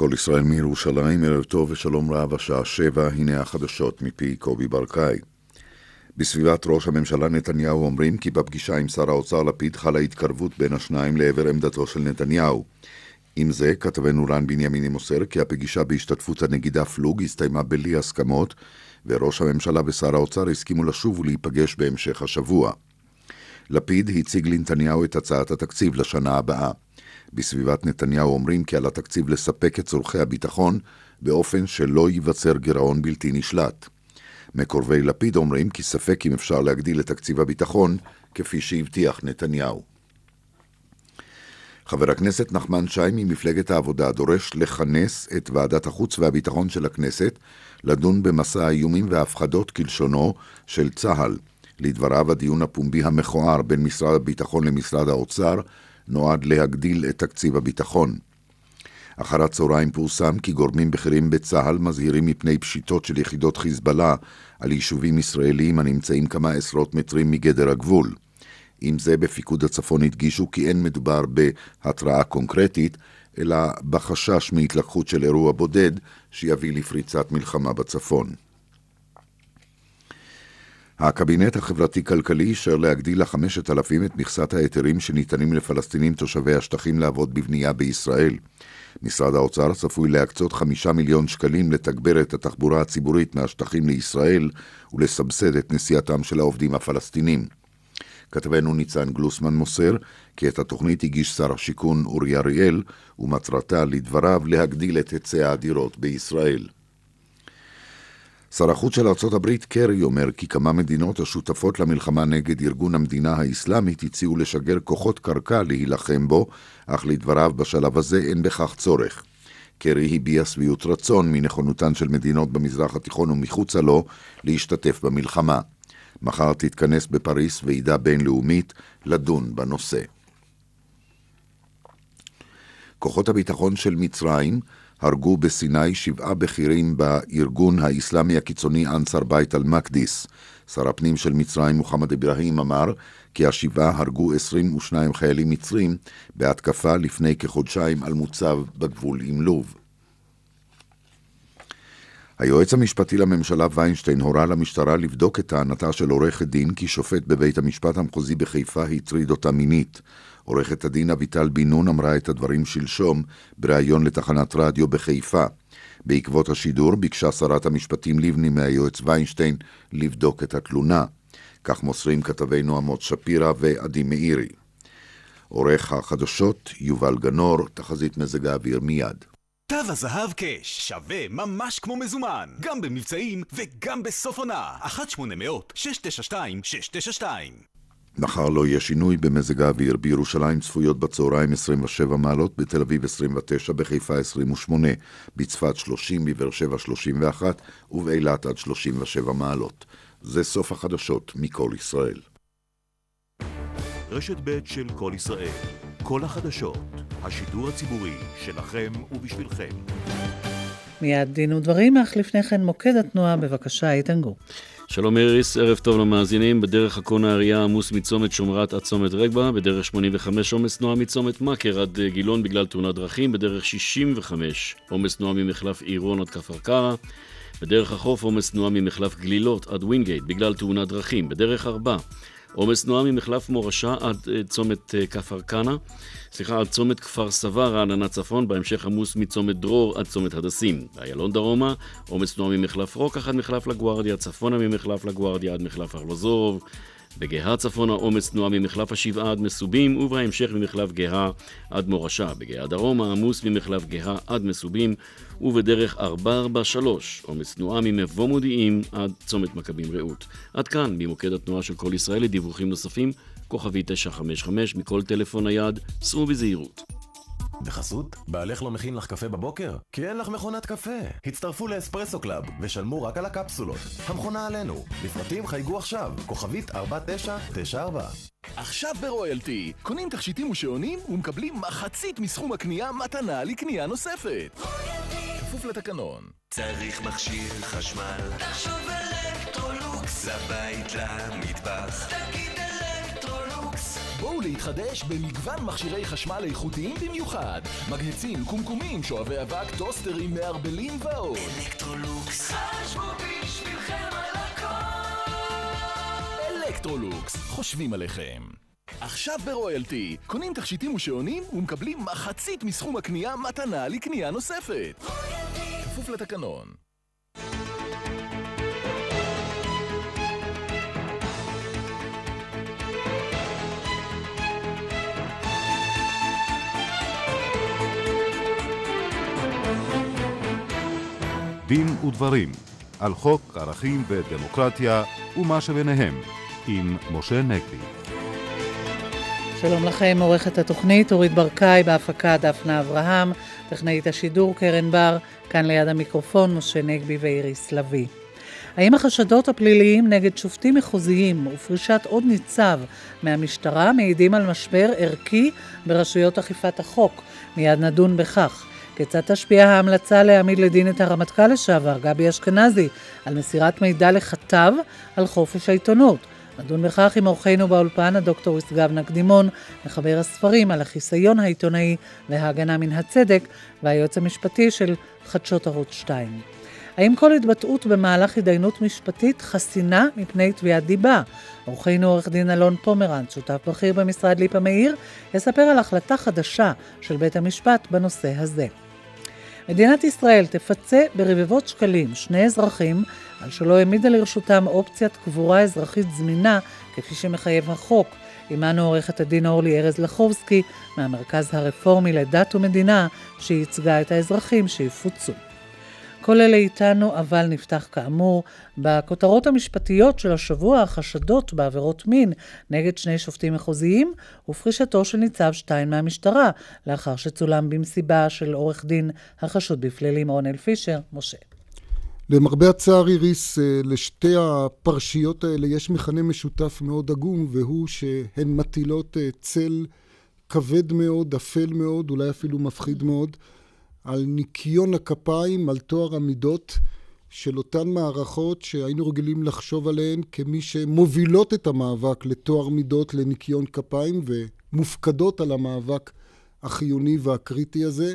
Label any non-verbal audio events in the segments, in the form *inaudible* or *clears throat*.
כל ישראל מירושלים, ערב טוב ושלום רב, השעה שבע, הנה החדשות מפי קובי ברקאי. בסביבת ראש הממשלה נתניהו אומרים כי בפגישה עם שר האוצר לפיד חלה התקרבות בין השניים לעבר עמדתו של נתניהו. עם זה, כתבנו רן בנימיני מוסר כי הפגישה בהשתתפות הנגידה פלוג הסתיימה בלי הסכמות, וראש הממשלה ושר האוצר הסכימו לשוב ולהיפגש בהמשך השבוע. לפיד הציג לנתניהו את הצעת התקציב לשנה הבאה. בסביבת נתניהו אומרים כי על התקציב לספק את צורכי הביטחון באופן שלא ייווצר גירעון בלתי נשלט. מקורבי לפיד אומרים כי ספק אם אפשר להגדיל את תקציב הביטחון כפי שהבטיח נתניהו. חבר הכנסת נחמן שי ממפלגת העבודה דורש לכנס את ועדת החוץ והביטחון של הכנסת לדון במסע האיומים וההפחדות כלשונו של צה"ל. לדבריו, הדיון הפומבי המכוער בין משרד הביטחון למשרד האוצר נועד להגדיל את תקציב הביטחון. אחר הצהריים פורסם כי גורמים בכירים בצה"ל מזהירים מפני פשיטות של יחידות חיזבאללה על יישובים ישראליים הנמצאים כמה עשרות מטרים מגדר הגבול. עם זה בפיקוד הצפון הדגישו כי אין מדובר בהתראה קונקרטית, אלא בחשש מהתלקחות של אירוע בודד שיביא לפריצת מלחמה בצפון. הקבינט החברתי-כלכלי אישר להגדיל לחמשת אלפים את מכסת ההיתרים שניתנים לפלסטינים תושבי השטחים לעבוד בבנייה בישראל. משרד האוצר צפוי להקצות חמישה מיליון שקלים לתגבר את התחבורה הציבורית מהשטחים לישראל ולסבסד את נסיעתם של העובדים הפלסטינים. כתבנו ניצן גלוסמן מוסר כי את התוכנית הגיש שר השיכון אורי אריאל, ומטרתה, לדבריו, להגדיל את היצע הדירות בישראל. שר החוץ של ארה"ב קרי אומר כי כמה מדינות השותפות למלחמה נגד ארגון המדינה האסלאמית הציעו לשגר כוחות קרקע להילחם בו, אך לדבריו בשלב הזה אין בכך צורך. קרי הביע שביעות רצון מנכונותן של מדינות במזרח התיכון ומחוצה לו להשתתף במלחמה. מחר תתכנס בפריס ועידה בינלאומית לדון בנושא. כוחות הביטחון של מצרים הרגו בסיני שבעה בכירים בארגון האסלאמי הקיצוני אנסר בית אל-מקדיס. שר הפנים של מצרים מוחמד אברהים אמר כי השבעה הרגו 22 חיילים מצרים בהתקפה לפני כחודשיים על מוצב בגבול עם לוב. היועץ המשפטי לממשלה ויינשטיין הורה למשטרה לבדוק את טענתה של עורכת דין כי שופט בבית המשפט המחוזי בחיפה הטריד אותה מינית. עורכת הדין אביטל בן נון אמרה את הדברים שלשום בריאיון לתחנת רדיו בחיפה. בעקבות השידור ביקשה שרת המשפטים לבני מהיועץ ויינשטיין לבדוק את התלונה. כך מוסרים כתבינו עמוס שפירא ועדי מאירי. עורך החדשות יובל גנור, תחזית מזג האוויר מיד. תו הזהב קאש שווה ממש כמו מזומן, גם במבצעים וגם בסוף עונה. 1-800-692-692 מחר לא יהיה שינוי במזג האוויר. בירושלים צפויות בצהריים 27 מעלות, בתל אביב 29, בחיפה 28, בצפת 30, בבאר שבע 31 ובאילת עד 37 מעלות. זה סוף החדשות מכל ישראל. רשת ב' של כל ישראל. כל החדשות. השידור הציבורי שלכם ובשבילכם. מיד דין ודברים, אך לפני כן מוקד התנועה, בבקשה, איתן גור. שלום איריס, ערב טוב למאזינים. בדרך הכון האריה עמוס מצומת שומרת עד צומת רגבה, בדרך 85 עומס תנועה מצומת מכר עד גילון בגלל תאונת דרכים, בדרך 65 עומס תנועה ממחלף עירון עד כפר קרא, בדרך החוף עומס תנועה ממחלף גלילות עד ווינגייט בגלל תאונת דרכים, בדרך 4 עומס תנועה ממחלף מורשה עד אה, צומת אה, כפר כנא, סליחה, עד צומת כפר סבא, רעננה צפון, בהמשך עמוס מצומת דרור עד צומת הדסים. איילון דרומה, עומס תנועה ממחלף רוקח עד מחלף לגוארדיה, צפונה ממחלף לגוארדיה עד מחלף ארלוזורוב. בגהה צפונה עומס תנועה ממחלף השבעה עד מסובים, ובהמשך ממחלף גהה עד מורשה. בגהה דרומה עמוס ממחלף גהה עד מסובים, ובדרך 443 עומס תנועה ממבוא מודיעין עד צומת מכבים רעות. עד כאן, ממוקד התנועה של קול ישראל, לדיווחים נוספים, כוכבית 955 מכל טלפון נייד, סעו בזהירות. בחסות? בעלך לא מכין לך קפה בבוקר? כי אין לך מכונת קפה. הצטרפו ל Espresso Club ושלמו רק על הקפסולות. המכונה עלינו. לפרטים חייגו עכשיו, כוכבית 4994. עכשיו ברויאלטי, קונים תכשיטים ושעונים ומקבלים מחצית מסכום הקנייה מתנה לקנייה נוספת. רויאלטי. כפוף לתקנון. צריך מכשיר חשמל. תחשוב אלקטרולוקס. לבית, למטבח. תגיד. בואו להתחדש במגוון מכשירי חשמל איכותיים במיוחד. מגהצים, קומקומים, שואבי אבק, טוסטרים, מערבלים ועוד. אלקטרולוקס חשבו בשבילכם על הכל אלקטרולוקס, חושבים עליכם. עכשיו ברויאלטי, קונים תכשיטים ושעונים ומקבלים מחצית מסכום הקנייה מתנה לקנייה נוספת. כפוף לתקנון. דין ודברים על חוק ערכים ודמוקרטיה ומה שביניהם עם משה נגבי. שלום לכם, עורכת התוכנית אורית ברקאי, בהפקה דפנה אברהם, טכנאית השידור קרן בר, כאן ליד המיקרופון משה נגבי ואיריס לביא. האם החשדות הפליליים נגד שופטים מחוזיים ופרישת עוד ניצב מהמשטרה מעידים על משבר ערכי ברשויות אכיפת החוק? מיד נדון בכך. כיצד תשפיע ההמלצה להעמיד לדין את הרמטכ"ל לשעבר, גבי אשכנזי, על מסירת מידע לכתב על חופש העיתונות? נדון בכך עם אורחנו באולפן, הדוקטור ישגב נקדימון, מחבר הספרים על החיסיון העיתונאי וההגנה מן הצדק, והיועץ המשפטי של חדשות ערוץ 2. האם כל התבטאות במהלך התדיינות משפטית חסינה מפני תביעת דיבה? אורחנו עורך דין אלון פומרנץ, שותף בכיר במשרד ליפה מאיר, יספר על החלטה חדשה של בית המשפט בנושא הזה. מדינת ישראל תפצה ברבבות שקלים שני אזרחים על שלא העמידה לרשותם אופציית קבורה אזרחית זמינה כפי שמחייב החוק. עמנו עורכת הדין אורלי ארז לחובסקי מהמרכז הרפורמי לדת ומדינה שייצגה את האזרחים שיפוצו. כל אלה איתנו, אבל נפתח כאמור בכותרות המשפטיות של השבוע החשדות בעבירות מין נגד שני שופטים מחוזיים ופרישתו של ניצב שטיין מהמשטרה, לאחר שצולם במסיבה של עורך דין החשוד בפלילים רונל פישר, משה. למרבה הצער, איריס, לשתי הפרשיות האלה יש מכנה משותף מאוד עגום, והוא שהן מטילות צל כבד מאוד, אפל מאוד, אולי אפילו מפחיד מאוד. על ניקיון הכפיים, על טוהר המידות של אותן מערכות שהיינו רגילים לחשוב עליהן כמי שמובילות את המאבק לטוהר מידות, לניקיון כפיים ומופקדות על המאבק החיוני והקריטי הזה.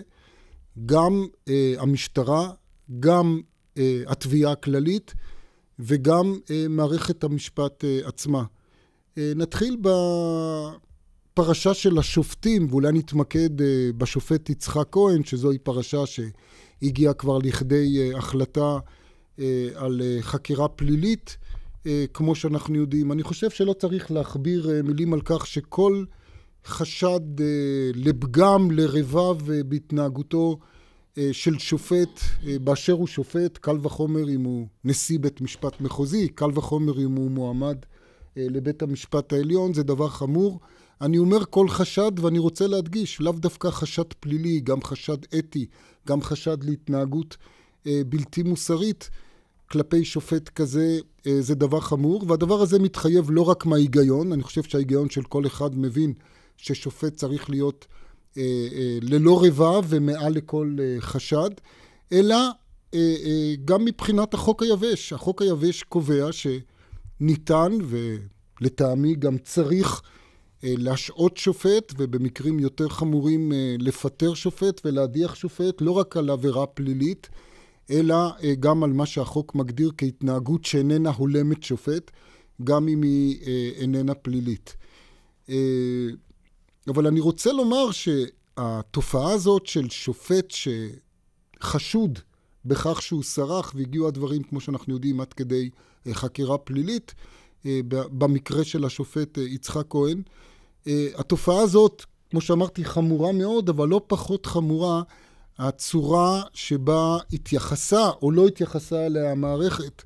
גם אה, המשטרה, גם אה, התביעה הכללית וגם אה, מערכת המשפט אה, עצמה. אה, נתחיל ב... פרשה של השופטים, ואולי נתמקד אה, בשופט יצחק כהן, שזוהי פרשה שהגיעה כבר לכדי אה, החלטה אה, על חקירה פלילית, כמו שאנחנו יודעים. אני חושב שלא צריך להכביר מילים על כך שכל חשד לפגם, לרבב בהתנהגותו של שופט באשר הוא שופט, קל וחומר אם הוא נשיא בית משפט מחוזי, קל וחומר אם הוא מועמד לבית המשפט העליון, זה דבר חמור. אני אומר כל חשד, ואני רוצה להדגיש, לאו דווקא חשד פלילי, גם חשד אתי, גם חשד להתנהגות אה, בלתי מוסרית כלפי שופט כזה, אה, זה דבר חמור, והדבר הזה מתחייב לא רק מההיגיון, אני חושב שההיגיון של כל אחד מבין ששופט צריך להיות אה, אה, ללא רבב ומעל לכל אה, חשד, אלא אה, אה, גם מבחינת החוק היבש. החוק היבש קובע שניתן, ולטעמי גם צריך, להשעות שופט, ובמקרים יותר חמורים אה, לפטר שופט ולהדיח שופט, לא רק על עבירה פלילית, אלא אה, גם על מה שהחוק מגדיר כהתנהגות שאיננה הולמת שופט, גם אם היא איננה פלילית. אבל אני רוצה לומר שהתופעה הזאת של שופט שחשוד בכך שהוא סרח, והגיעו הדברים, כמו שאנחנו יודעים, עד כדי חקירה פלילית, במקרה של השופט יצחק כהן, אה, התופעה הזאת, כמו שאמרתי, חמורה מאוד, אבל לא פחות חמורה הצורה שבה התייחסה או לא התייחסה אליה המערכת,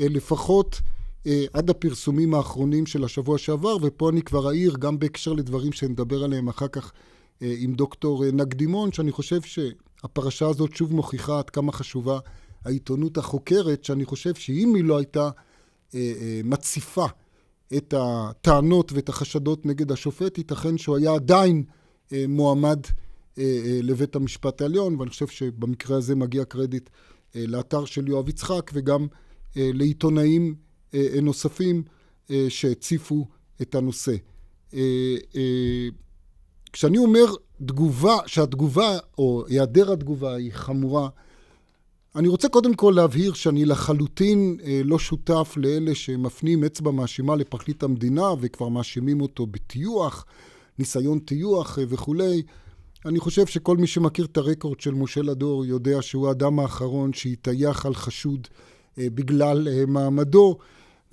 אה, לפחות אה, עד הפרסומים האחרונים של השבוע שעבר, ופה אני כבר אעיר, גם בהקשר לדברים שנדבר עליהם אחר כך עם דוקטור נקדימון, שאני חושב שהפרשה הזאת שוב מוכיחה עד כמה חשובה העיתונות החוקרת, שאני חושב שאם היא לא הייתה מציפה את הטענות ואת החשדות נגד השופט, ייתכן שהוא היה עדיין אה, מועמד אה, אה, לבית המשפט העליון, ואני חושב שבמקרה הזה מגיע קרדיט אה, לאתר של יואב יצחק וגם אה, לעיתונאים אה, נוספים אה, שהציפו את הנושא. אה, אה, כשאני אומר תגובה, שהתגובה או היעדר התגובה היא חמורה, אני רוצה קודם כל להבהיר שאני לחלוטין אה, לא שותף לאלה שמפנים אצבע מאשימה לפרקליט המדינה וכבר מאשימים אותו בטיוח, ניסיון טיוח אה, וכולי. אני חושב שכל מי שמכיר את הרקורד של משה לדור יודע שהוא האדם האחרון שהטייח על חשוד אה, בגלל מעמדו,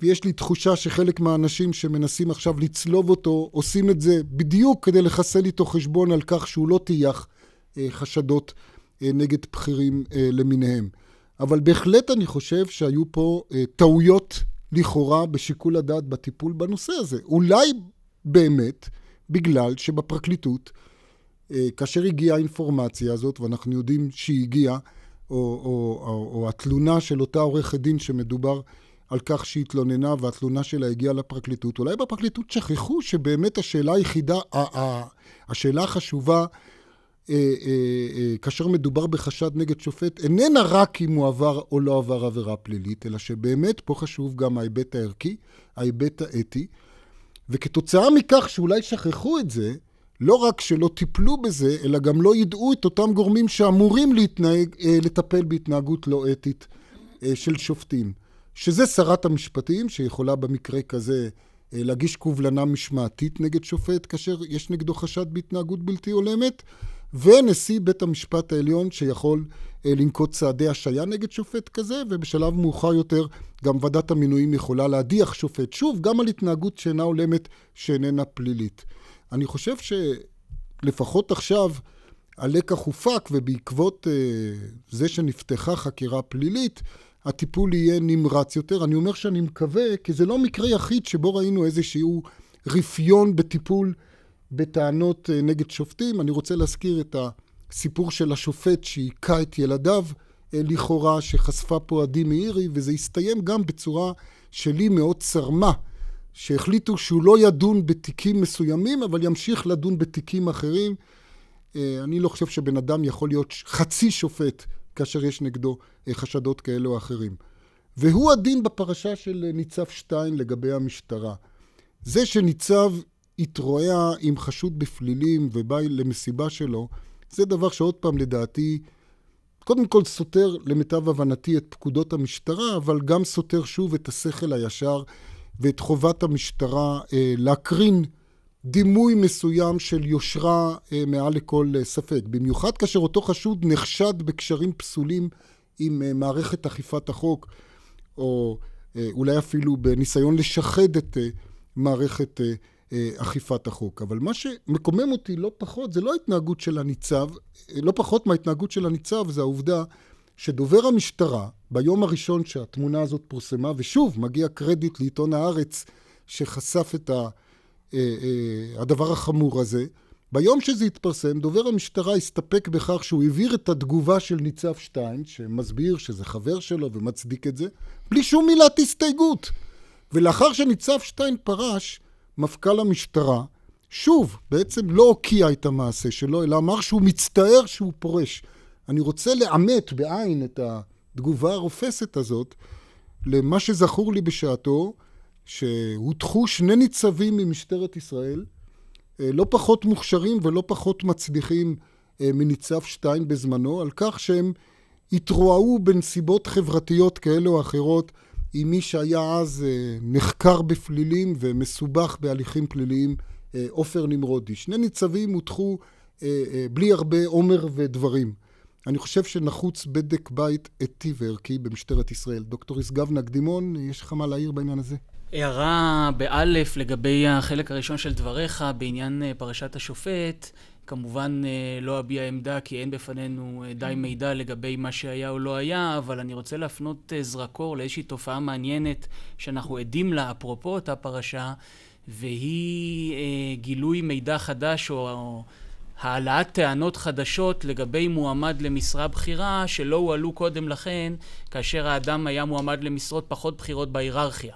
ויש לי תחושה שחלק מהאנשים שמנסים עכשיו לצלוב אותו עושים את זה בדיוק כדי לחסל איתו חשבון על כך שהוא לא טייח חשדות נגד בכירים אה, למיניהם. אבל בהחלט אני חושב שהיו פה אה, טעויות לכאורה בשיקול הדעת בטיפול בנושא הזה. אולי באמת בגלל שבפרקליטות, כאשר הגיעה האינפורמציה הזאת, ואנחנו יודעים שהיא הגיעה, או, או, או, או התלונה של אותה עורכת דין שמדובר על כך שהיא התלוננה והתלונה שלה הגיעה לפרקליטות, אולי בפרקליטות שכחו שבאמת השאלה היחידה, השאלה החשובה אה, אה, אה, כאשר מדובר בחשד נגד שופט, איננה רק אם הוא עבר או לא עבר עבירה פלילית, אלא שבאמת פה חשוב גם ההיבט הערכי, ההיבט האתי, וכתוצאה מכך שאולי שכחו את זה, לא רק שלא טיפלו בזה, אלא גם לא ידעו את אותם גורמים שאמורים להתנהג, לטפל בהתנהגות לא אתית של שופטים. שזה שרת המשפטים, שיכולה במקרה כזה להגיש קובלנה משמעתית נגד שופט כאשר יש נגדו חשד בהתנהגות בלתי הולמת, ונשיא בית המשפט העליון שיכול אה, לנקוט צעדי השעיה נגד שופט כזה, ובשלב מאוחר יותר גם ועדת המינויים יכולה להדיח שופט. שוב, גם על התנהגות שאינה הולמת, שאיננה פלילית. אני חושב שלפחות עכשיו הלקח הופק, ובעקבות אה, זה שנפתחה חקירה פלילית, הטיפול יהיה נמרץ יותר. אני אומר שאני מקווה, כי זה לא מקרה יחיד שבו ראינו איזשהו רפיון בטיפול בטענות אה, נגד שופטים. אני רוצה להזכיר את הסיפור של השופט שהיכה את ילדיו אה, לכאורה, שחשפה פה עדי מאירי, וזה הסתיים גם בצורה שלי מאוד צרמה, שהחליטו שהוא לא ידון בתיקים מסוימים, אבל ימשיך לדון בתיקים אחרים. אה, אני לא חושב שבן אדם יכול להיות חצי שופט כאשר יש נגדו חשדות כאלה או אחרים. והוא הדין בפרשה של ניצב שטיין לגבי המשטרה. זה שניצב התרועע עם חשוד בפלילים ובא למסיבה שלו, זה דבר שעוד פעם לדעתי, קודם כל סותר למיטב הבנתי את פקודות המשטרה, אבל גם סותר שוב את השכל הישר ואת חובת המשטרה אה, להקרין דימוי מסוים של יושרה אה, מעל לכל אה, ספק. במיוחד כאשר אותו חשוד נחשד בקשרים פסולים עם אה, מערכת אכיפת החוק, או אה, אולי אפילו בניסיון לשחד את אה, מערכת אה, אכיפת החוק. אבל מה שמקומם אותי לא פחות, זה לא ההתנהגות של הניצב, אה, לא פחות מההתנהגות של הניצב, זה העובדה שדובר המשטרה, ביום הראשון שהתמונה הזאת פורסמה, ושוב, מגיע קרדיט לעיתון הארץ שחשף את ה, אה, הדבר החמור הזה, ביום שזה התפרסם, דובר המשטרה הסתפק בכך שהוא העביר את התגובה של ניצב שטיין, שמסביר שזה חבר שלו ומצדיק את זה, בלי שום מילת הסתייגות. ולאחר שניצב שטיין פרש, מפכ"ל המשטרה, שוב, בעצם לא הוקיע את המעשה שלו, אלא אמר שהוא מצטער שהוא פורש. אני רוצה לאמת בעין את התגובה הרופסת הזאת למה שזכור לי בשעתו, שהוטחו שני ניצבים ממשטרת ישראל, אה, לא פחות מוכשרים ולא פחות מצליחים אה, מניצב שטיין בזמנו, על כך שהם התרועעו בנסיבות חברתיות כאלה או אחרות עם מי שהיה אז אה, נחקר בפלילים ומסובך בהליכים פליליים, אה, עופר נמרודי. שני ניצבים הוטחו אה, בלי הרבה עומר ודברים. אני חושב שנחוץ בדק בית אתי וערכי במשטרת ישראל. דוקטור ישגב נקדימון, יש לך מה להעיר בעניין הזה? הערה באלף לגבי החלק הראשון של דבריך בעניין פרשת השופט. כמובן אה, לא אביע עמדה כי אין בפנינו אה, די מידע לגבי מה שהיה או לא היה, אבל אני רוצה להפנות אה, זרקור לאיזושהי תופעה מעניינת שאנחנו עדים לה אפרופו אותה פרשה, והיא גילוי מידע חדש או העלאת טענות חדשות לגבי מועמד למשרה בכירה שלא הועלו קודם לכן כאשר האדם היה מועמד למשרות פחות בכירות בהיררכיה.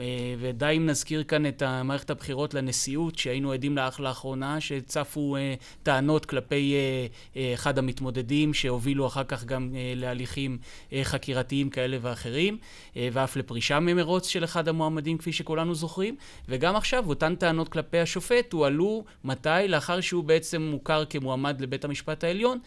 אה, ודי אם נזכיר כאן את מערכת הבחירות לנשיאות, שהיינו עדים לאח לאחרונה, שצפו אה, טענות כלפי אה, אחד המתמודדים, שהובילו אחר כך גם להליכים חקירתיים כאלה ואחרים, ואף לפרישה ממרוץ של אחד המועמדים, כפי שכולנו זוכרים. וגם עכשיו, אותן טענות כלפי השופט הועלו, מתי? לאחר שהוא בעצם מוכר כמועמד לבית המשפט העליון,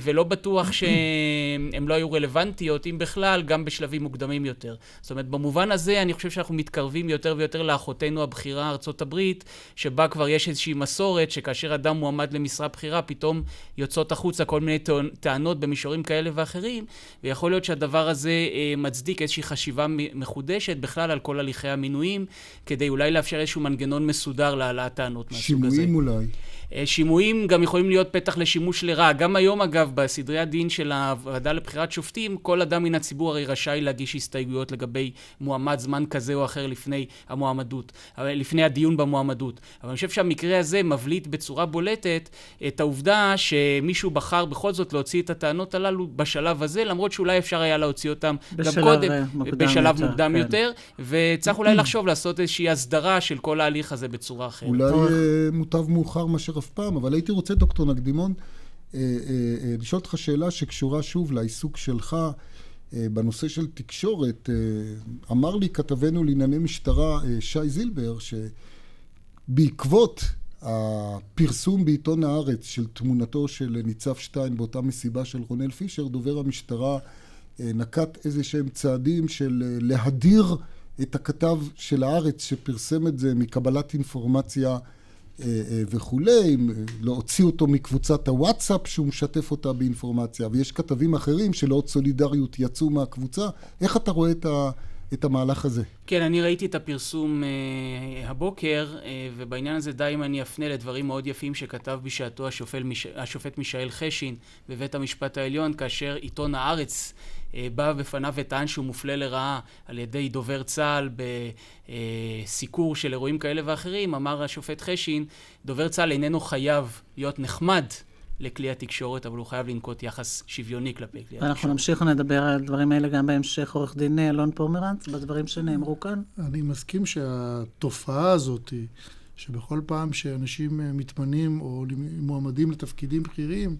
ולא בטוח שהן לא היו רלוונטיות, אם בכלל, גם בשלבים מוקדמים יותר. זאת אומרת, במובן הזה, אני חושב שאנחנו אנחנו מתקרבים יותר ויותר לאחותנו הבכירה, ארצות הברית, שבה כבר יש איזושהי מסורת שכאשר אדם מועמד למשרה בכירה, פתאום יוצאות החוצה כל מיני טענות במישורים כאלה ואחרים, ויכול להיות שהדבר הזה אה, מצדיק איזושהי חשיבה מחודשת בכלל על כל הליכי המינויים, כדי אולי לאפשר איזשהו מנגנון מסודר להעלאת טענות מהסוג הזה. שימועים אולי. אה, שימועים גם יכולים להיות פתח לשימוש לרעה. גם היום, אגב, בסדרי הדין של הוועדה לבחירת שופטים, כל אדם מן הציבור הרי רשאי להגיש הסתייגויות לגבי מועמד זמן כזה או אחר לפני המועמדות, לפני הדיון במועמדות. אבל אני חושב שהמקרה הזה מבליט בצורה בולטת את העובדה שמישהו בחר בכל זאת להוציא את הטענות הללו בשלב הזה, למרות שאולי אפשר היה להוציא אותם גם קודם, אה, מוקדם בשלב יותר, מוקדם כן. יותר, וצריך אולי לחשוב לעשות איזושהי הסדרה של כל ההליך הזה בצורה אחרת. אולי אה, מוטב מאוחר מאשר אף פעם, אבל הייתי רוצה, דוקטור נקדימון, אה, אה, אה, לשאול אותך שאלה שקשורה שוב לעיסוק שלך בנושא של תקשורת. אמר לי כתבנו לענייני משטרה, שי זילבר, שבעקבות הפרסום בעיתון הארץ של תמונתו של ניצב שטיין באותה מסיבה של רונל פישר, דובר המשטרה נקט איזה שהם צעדים של להדיר את הכתב של הארץ שפרסם את זה מקבלת אינפורמציה אה, אה, וכולי, להוציא אותו מקבוצת הוואטסאפ שהוא משתף אותה באינפורמציה, ויש כתבים אחרים שלעוד סולידריות יצאו מהקבוצה. איך אתה רואה את, ה, את המהלך הזה? כן, אני ראיתי את הפרסום אה, הבוקר, אה, ובעניין הזה די אם אני אפנה לדברים מאוד יפים שכתב בשעתו השופט, מיש, השופט מישאל חשין בבית המשפט העליון, כאשר עיתון הארץ אה, בא בפניו וטען שהוא מופלה לרעה על ידי דובר צה"ל בסיקור של אירועים כאלה ואחרים, אמר השופט חשין, דובר צה"ל איננו חייב להיות נחמד לכלי התקשורת, אבל הוא חייב לנקוט יחס שוויוני כלפי כלי התקשורת. אנחנו נמשיך ונדבר על הדברים האלה גם בהמשך. עורך דין אלון פומרנץ, בדברים שנאמרו כאן. אני מסכים שהתופעה הזאת, שבכל פעם שאנשים מתמנים או מועמדים לתפקידים בכירים,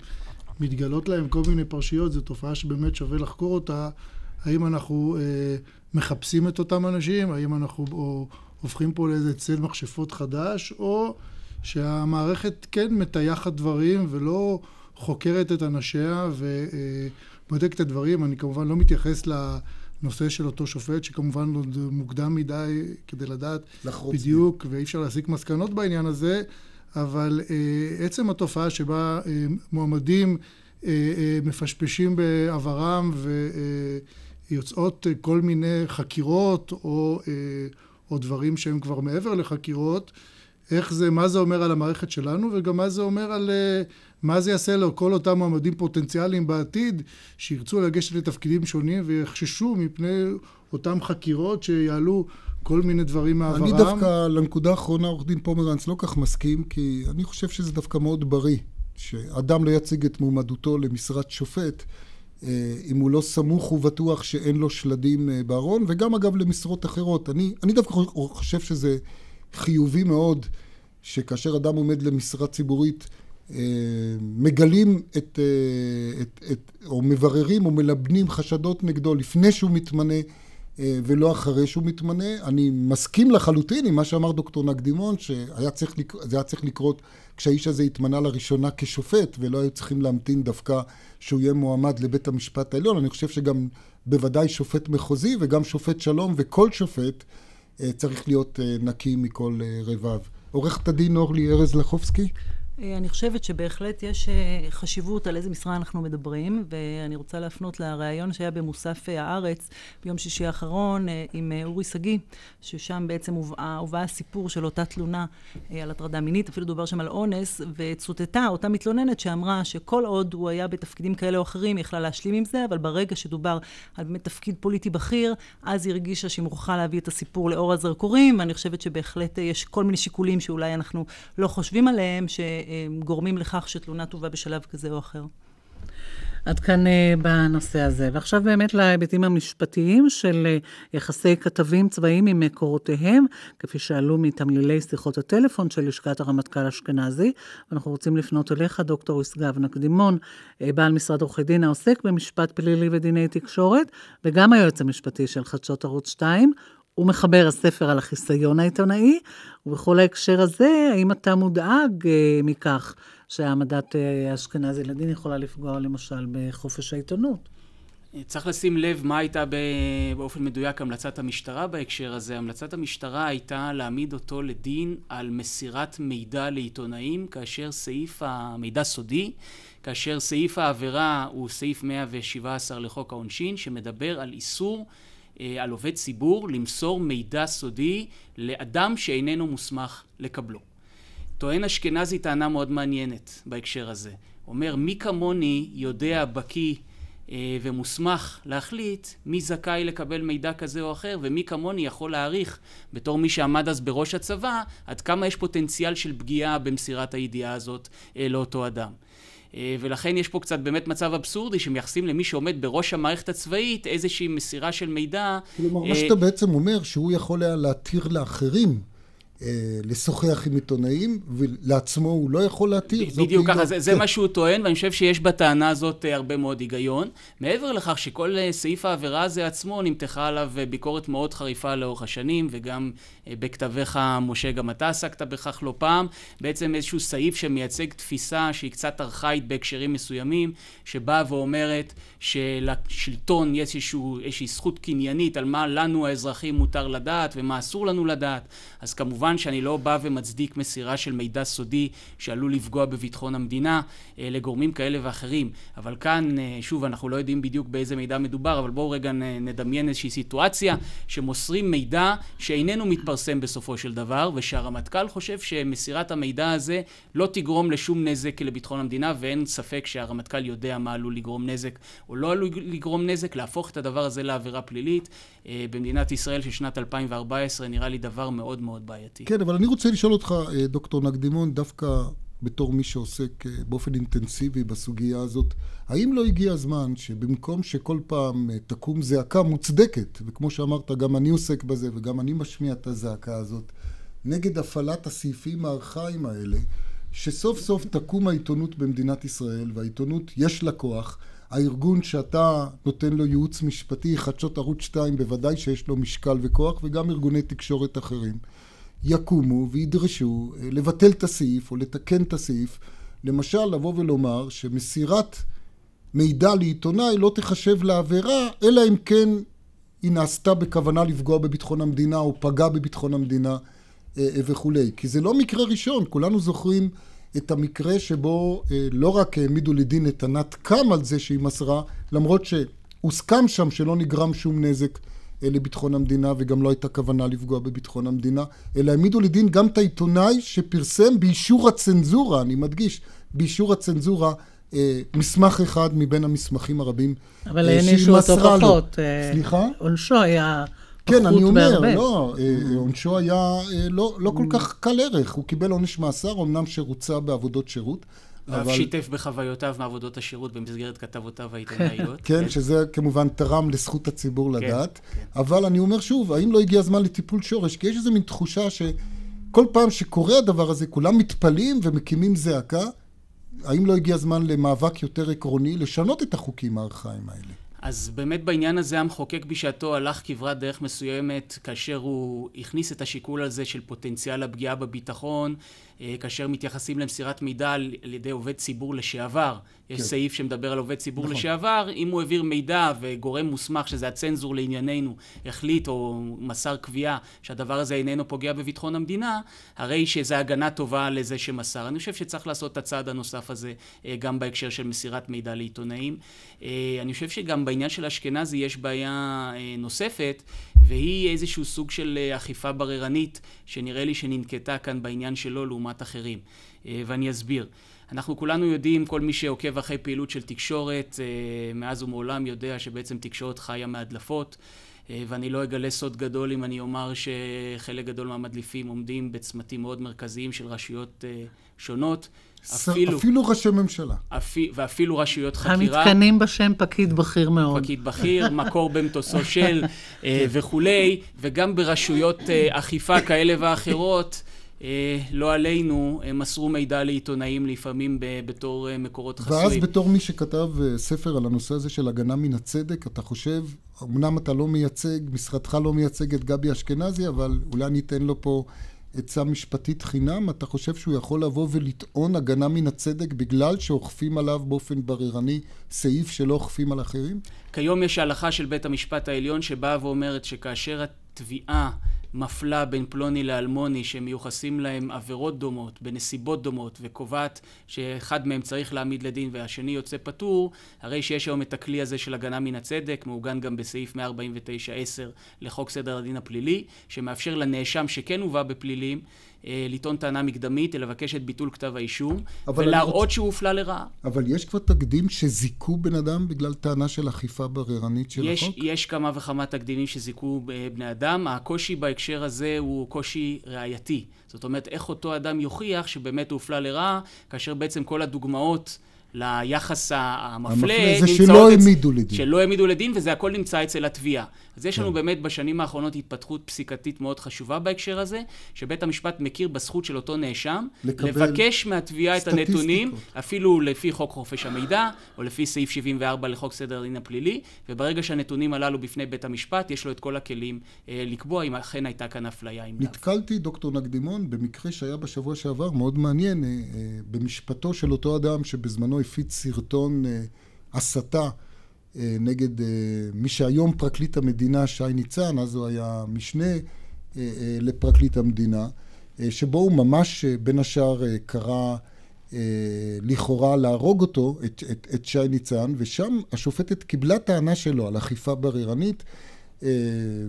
מתגלות להם כל מיני פרשיות, זו תופעה שבאמת שווה לחקור אותה. האם אנחנו אה, מחפשים את אותם אנשים? האם אנחנו או, הופכים פה לאיזה צל מכשפות חדש? או שהמערכת כן מטייחת דברים ולא חוקרת את אנשיה ובודקת את הדברים. אני כמובן לא מתייחס לנושא של אותו שופט, שכמובן עוד מוקדם מדי כדי לדעת בדיוק, ואי אפשר להסיק מסקנות בעניין הזה. אבל אה, עצם התופעה שבה אה, מועמדים אה, מפשפשים בעברם ויוצאות כל מיני חקירות או, או דברים שהם כבר מעבר לחקירות, איך זה, מה זה אומר על המערכת שלנו וגם מה זה אומר על מה זה יעשה לכל אותם מועמדים פוטנציאליים בעתיד שירצו לגשת לתפקידים שונים ויחששו מפני אותם חקירות שיעלו כל מיני דברים מעברם. אני דווקא, לנקודה האחרונה, עורך דין פומרנץ לא כך מסכים, כי אני חושב שזה דווקא מאוד בריא, שאדם לא יציג את מועמדותו למשרת שופט, אה, אם הוא לא סמוך ובטוח שאין לו שלדים אה, בארון, וגם אגב למשרות אחרות. אני, אני דווקא חושב שזה חיובי מאוד, שכאשר אדם עומד למשרה ציבורית, אה, מגלים את, את, את, או מבררים או מלבנים חשדות נגדו לפני שהוא מתמנה ולא אחרי שהוא מתמנה. אני מסכים לחלוטין עם מה שאמר דוקטור נקדימון, שזה היה צריך לקרות כשהאיש הזה התמנה לראשונה כשופט, ולא היו צריכים להמתין דווקא שהוא יהיה מועמד לבית המשפט העליון. אני חושב שגם בוודאי שופט מחוזי וגם שופט שלום וכל שופט אה, צריך להיות אה, נקי מכל רבב. עורכת הדין אורלי ארז לחובסקי. אה, אני חושבת שבהחלט יש אה, חשיבות על איזה משרה אנחנו מדברים, ואני רוצה להפנות לריאיון שהיה במוסף אה, הארץ ביום שישי האחרון עם אורי שגיא, ששם בעצם הובא, הובא הסיפור של אותה תלונה על הטרדה מינית, אפילו דובר שם על אונס, וצוטטה אותה מתלוננת שאמרה שכל עוד הוא היה בתפקידים כאלה או אחרים, היא יכלה להשלים עם זה, אבל ברגע שדובר על באמת תפקיד פוליטי בכיר, אז היא הרגישה שהיא מוכרחה להביא את הסיפור לאור הזרקורים, ואני חושבת שבהחלט יש כל מיני שיקולים שאולי אנחנו לא חושבים עליהם, ש... גורמים לכך שתלונה תובא בשלב כזה או אחר. עד כאן אה, בנושא הזה. ועכשיו באמת להיבטים המשפטיים של אה, יחסי כתבים צבאיים עם מקורותיהם, כפי שעלו מתמלילי שיחות הטלפון של לשכת הרמטכ"ל אשכנזי. אנחנו רוצים לפנות אליך, דוקטור ישגב נקדימון, אה, בעל משרד עורכי דין העוסק במשפט פלילי ודיני תקשורת, וגם היועץ המשפטי של חדשות ערוץ 2. הוא מחבר הספר על החיסיון העיתונאי, ובכל ההקשר הזה, האם אתה מודאג אה, מכך שהעמדת אה, אשכנזי לדין יכולה לפגוע למשל בחופש העיתונות? צריך לשים לב מה הייתה באופן מדויק המלצת המשטרה בהקשר הזה. המלצת המשטרה הייתה להעמיד אותו לדין על מסירת מידע לעיתונאים, כאשר סעיף המידע סודי, כאשר סעיף העבירה הוא סעיף 117 לחוק העונשין, שמדבר על איסור על עובד ציבור למסור מידע סודי לאדם שאיננו מוסמך לקבלו. טוען אשכנזי טענה מאוד מעניינת בהקשר הזה. אומר, מי כמוני יודע, בקיא ומוסמך להחליט מי זכאי לקבל מידע כזה או אחר, ומי כמוני יכול להעריך, בתור מי שעמד אז בראש הצבא, עד כמה יש פוטנציאל של פגיעה במסירת הידיעה הזאת לאותו אדם. ולכן יש פה קצת באמת מצב אבסורדי שמייחסים למי שעומד בראש המערכת הצבאית איזושהי מסירה של מידע. כלומר, מה שאתה בעצם אומר, שהוא יכול היה להתיר לאחרים לשוחח עם עיתונאים, ולעצמו הוא לא יכול להתיר. בדיוק ככה, זה, זה מה שהוא טוען, ואני חושב שיש בטענה הזאת הרבה מאוד היגיון. מעבר לכך שכל סעיף העבירה הזה עצמו נמתחה עליו ביקורת מאוד חריפה לאורך השנים, וגם בכתביך, משה, גם אתה עסקת בכך לא פעם. בעצם איזשהו סעיף שמייצג תפיסה שהיא קצת ארכאית בהקשרים מסוימים, שבאה ואומרת שלשלטון יש איזשהו, איזושהי זכות קניינית על מה לנו האזרחים מותר לדעת ומה אסור לנו לדעת. אז כמובן שאני לא בא ומצדיק מסירה של מידע סודי שעלול לפגוע בביטחון המדינה לגורמים כאלה ואחרים. אבל כאן, שוב, אנחנו לא יודעים בדיוק באיזה מידע מדובר, אבל בואו רגע נדמיין איזושהי סיטואציה שמוסרים מידע שאיננו מתפרסם בסופו של דבר, ושהרמטכ"ל חושב שמסירת המידע הזה לא תגרום לשום נזק לביטחון המדינה, ואין ספק שהרמטכ"ל יודע מה עלול לגרום נזק או לא עלול לגרום נזק, להפוך את הדבר הזה לעבירה פלילית. במדינת ישראל של שנת 2014 נראה לי דבר מאוד מאוד בעייתי. כן, אבל אני רוצה לשאול אותך, דוקטור נקדימון, דווקא בתור מי שעוסק באופן אינטנסיבי בסוגיה הזאת, האם לא הגיע הזמן שבמקום שכל פעם תקום זעקה מוצדקת, וכמו שאמרת, גם אני עוסק בזה וגם אני משמיע את הזעקה הזאת, נגד הפעלת הסעיפים הארכאיים האלה, שסוף סוף תקום העיתונות במדינת ישראל, והעיתונות יש לה כוח, הארגון שאתה נותן לו ייעוץ משפטי, חדשות ערוץ 2, בוודאי שיש לו משקל וכוח, וגם ארגוני תקשורת אחרים, יקומו וידרשו לבטל את הסעיף או לתקן את הסעיף. למשל, לבוא ולומר שמסירת מידע לעיתונאי לא תחשב לעבירה, אלא אם כן היא נעשתה בכוונה לפגוע בביטחון המדינה או פגע בביטחון המדינה וכולי. כי זה לא מקרה ראשון, כולנו זוכרים את המקרה שבו לא רק העמידו לדין את ענת קם על זה שהיא מסרה, למרות שהוסכם שם שלא נגרם שום נזק לביטחון המדינה וגם לא הייתה כוונה לפגוע בביטחון המדינה, אלא העמידו לדין גם את העיתונאי שפרסם באישור הצנזורה, אני מדגיש, באישור הצנזורה, מסמך אחד מבין המסמכים הרבים אבל הענישו אותו פחות. סליחה? עונשו היה... כן, אני אומר, לא, עונשו היה לא, לא כל כך קל ערך, הוא קיבל עונש מאסר, אמנם שרוצה בעבודות שירות. ואף שיתף בחוויותיו מעבודות השירות במסגרת כתבותיו העיתונאיות. *laughs* כן, שזה כמובן תרם לזכות הציבור לדעת. אבל אני אומר שוב, האם לא הגיע הזמן לטיפול שורש? כי יש איזו מין תחושה שכל פעם שקורה הדבר הזה, כולם מתפלאים ומקימים זעקה. האם לא הגיע הזמן למאבק יותר עקרוני לשנות את החוקים הארכאיים האלה? אז באמת בעניין הזה המחוקק בשעתו הלך כברת דרך מסוימת כאשר הוא הכניס את השיקול הזה של פוטנציאל הפגיעה בביטחון כאשר מתייחסים למסירת מידע על ידי עובד ציבור לשעבר. יש כן. סעיף שמדבר על עובד ציבור נכון. לשעבר, אם הוא העביר מידע וגורם מוסמך, שזה הצנזור לענייננו, החליט או מסר קביעה שהדבר הזה איננו פוגע בביטחון המדינה, הרי שזו הגנה טובה לזה שמסר. אני חושב שצריך לעשות את הצעד הנוסף הזה גם בהקשר של מסירת מידע לעיתונאים. אני חושב שגם בעניין של אשכנזי יש בעיה נוספת, והיא איזשהו סוג של אכיפה בררנית, שנראה לי שננקטה כאן בעניין שלו לעומת אחרים. ואני אסביר. אנחנו כולנו יודעים, כל מי שעוקב אחרי פעילות של תקשורת, מאז ומעולם יודע שבעצם תקשורת חיה מהדלפות. ואני לא אגלה סוד גדול אם אני אומר שחלק גדול מהמדליפים עומדים בצמתים מאוד מרכזיים של רשויות שונות. אפילו, אפילו ראשי ממשלה. אפי, ואפילו רשויות חקירה. המתקנים בשם פקיד בכיר מאוד. פקיד בכיר, מקור במטוסו של אה, וכולי, וגם ברשויות אה, אכיפה כאלה ואחרות. אה, לא עלינו, הם מסרו מידע לעיתונאים לפעמים בתור אה, מקורות ואז חסויים. בתור מי שכתב אה, ספר על הנושא הזה של הגנה מן הצדק, אתה חושב, אמנם אתה לא מייצג, משרדך לא מייצג את גבי אשכנזי, אבל אולי ניתן לו פה עצה משפטית חינם, אתה חושב שהוא יכול לבוא ולטעון הגנה מן הצדק בגלל שאוכפים עליו באופן בררני סעיף שלא אוכפים על אחרים? כיום יש הלכה של בית המשפט העליון שבאה ואומרת שכאשר התביעה מפלה בין פלוני לאלמוני שמיוחסים להם עבירות דומות בנסיבות דומות וקובעת שאחד מהם צריך להעמיד לדין והשני יוצא פטור הרי שיש היום את הכלי הזה של הגנה מן הצדק מעוגן גם בסעיף 149-10 לחוק סדר הדין הפלילי שמאפשר לנאשם שכן הובא בפלילים לטעון טענה מקדמית לבקש את ביטול כתב האישום ולהראות רוצה- שהוא הופלה לרעה אבל יש כבר תקדים שזיכו בן אדם בגלל טענה של אכיפה בררנית של יש, החוק? יש כמה וכמה תקדימים שזיכו אה, בני אדם. הקושי בהקשר הזה הוא קושי ראייתי. זאת אומרת, איך אותו אדם יוכיח שבאמת הוא הופלה לרעה, כאשר בעצם כל הדוגמאות ליחס המפלה המפלה זה שלא העמידו לדין. שלא העמידו לדין, וזה הכל נמצא אצל התביעה. אז יש לנו כן. באמת בשנים האחרונות התפתחות פסיקתית מאוד חשובה בהקשר הזה, שבית המשפט מכיר בזכות של אותו נאשם, לבקש מהתביעה את. הנתונים, אפילו לפי חוק חופש המידע, או לפי סעיף 74 לחוק סדר הדין הפלילי, וברגע שהנתונים הללו בפני בית המשפט, יש לו את כל הכלים אה, לקבוע אם אכן הייתה כאן אפליה עם לאו. נתקלתי, דוקטור נקדימון, במקרה שהיה בשבוע שעבר, מאוד מעניין, אה, אה, במשפטו של אותו אדם שבזמנו הפיץ סרטון אה, הסתה נגד אה, מי שהיום פרקליט המדינה, שי ניצן, אז הוא היה משנה אה, אה, לפרקליט המדינה, אה, שבו הוא ממש אה, בין השאר אה, קרא אה, לכאורה להרוג אותו, את, את, את שי ניצן, ושם השופטת קיבלה טענה שלו על אכיפה בררנית. אה,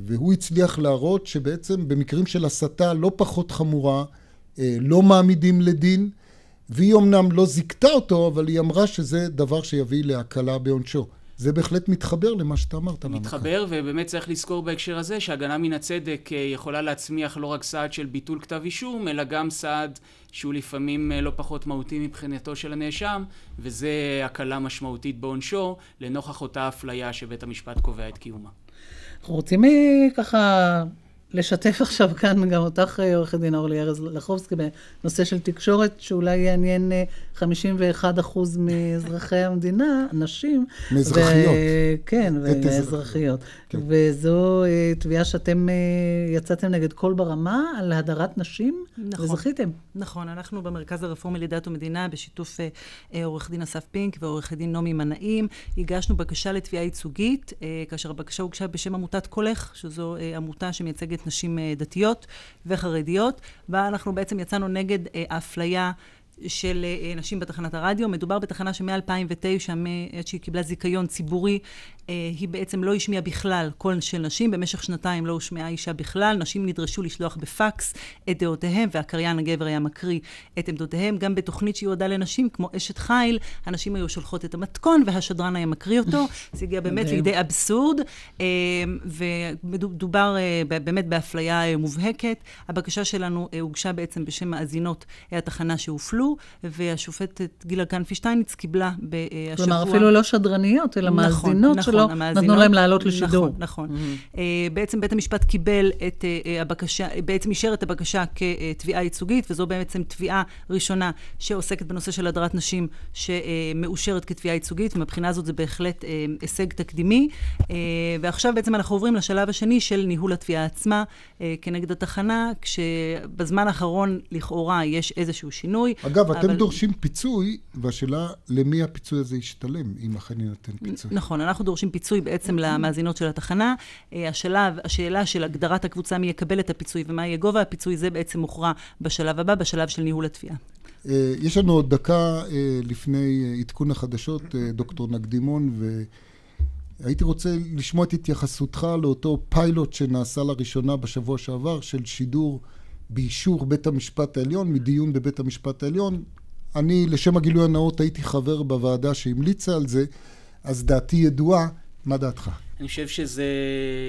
והוא הצליח להראות שבעצם במקרים של הסתה לא פחות חמורה, אה, לא מעמידים לדין, והיא אמנם לא זיכתה אותו, אבל היא אמרה שזה דבר שיביא להקלה בעונשו. זה בהחלט מתחבר למה שאתה אמרת. מתחבר, ובאמת צריך לזכור בהקשר הזה שהגנה מן הצדק אה, יכולה להצמיח לא רק סעד של ביטול כתב אישום, אלא גם סעד שהוא לפעמים אה, לא פחות מהותי מבחינתו של הנאשם, וזה הקלה משמעותית בעונשו, לנוכח אותה אפליה שבית המשפט קובע את קיומה. אנחנו רוצים אה, ככה לשתף עכשיו כאן גם אותך, אה, עורכת דין אורלי ארז לחובסקי, בנושא של תקשורת, שאולי יעניין אה, 51% מאזרחי המדינה, נשים. מאזרחיות. ו- כן, מאזרחיות. כן. וזו אה, תביעה שאתם אה, יצאתם נגד קול ברמה על הדרת נשים, נכון. וזכיתם. נכון, אנחנו במרכז הרפורמי לדת ומדינה, בשיתוף אה, אה, עורך דין אסף פינק ועורך דין נעמי מנעים, הגשנו בקשה לתביעה ייצוגית, אה, כאשר הבקשה הוגשה בשם עמותת קולך, שזו אה, עמותה שמייצגת נשים אה, דתיות וחרדיות, בה אנחנו בעצם יצאנו נגד אה, האפליה. של אה, נשים בתחנת הרדיו. מדובר בתחנה שמ-2009, מעת שהיא קיבלה זיכיון ציבורי, היא בעצם לא השמיעה בכלל קול של נשים. במשך שנתיים לא הושמעה אישה בכלל. נשים נדרשו לשלוח בפקס את דעותיהם, והקריין הגבר היה מקריא את עמדותיהם. גם בתוכנית שיועדה לנשים, כמו אשת חיל, הנשים היו שולחות את המתכון, והשדרן היה מקריא אותו. *laughs* זה הגיע באמת. לידי אבסורד, אה, ומדובר אה, באמת באפליה אה, מובהקת. הבקשה שלנו אה, הוגשה בעצם בשם מאזינות אה, התחנה שהופלו, והשופטת גילה כנפי שטייניץ קיבלה בשבוע... כלומר, אפילו לא שדרניות, אלא נכון, מאזינות נכון, שלא המאזינות- נתנו להם לעלות לשידור. נכון, נכון. אה, בעצם בית המשפט קיבל את אה, אה, הבקשה, בעצם אישר את הבקשה כתביעה ייצוגית, וזו בעצם תביעה ראשונה שעוסקת בנושא של הדרת נשים, שמאושרת כתביעה ייצוגית, ומבחינה הזאת זה בהחלט הישג תקדימי. ועכשיו בעצם אנחנו עוברים לשלב השני של ניהול התביעה עצמה כנגד התחנה, כשבזמן האחרון לכאורה יש איזשהו שינוי. אגב, אתם אבל- דורשים פיצוי, והשאלה למי הפיצוי הזה ישתלם, אם אכן יינתן פיצוי. נכון, אנחנו דורשים פיצוי בעצם למאזינות של התחנה. אה, השלב, השאלה של הגדרת הקבוצה, מי יקבל את הפיצוי ומה יהיה גובה הפיצוי, זה בעצם מוכרע בשלב הבא, בשלב של ניהול התביעה. אה, יש לנו עוד דקה אה, לפני עדכון החדשות, דוקטור נקדימון, והייתי רוצה לשמוע את התייחסותך לאותו פיילוט שנעשה לראשונה בשבוע שעבר, של שידור באישור בית המשפט העליון, מדיון בבית המשפט העליון. אני, לשם הגילוי הנאות, הייתי חבר בוועדה שהמליצה על זה, אז דעתי ידועה. מה דעתך? אני חושב שזו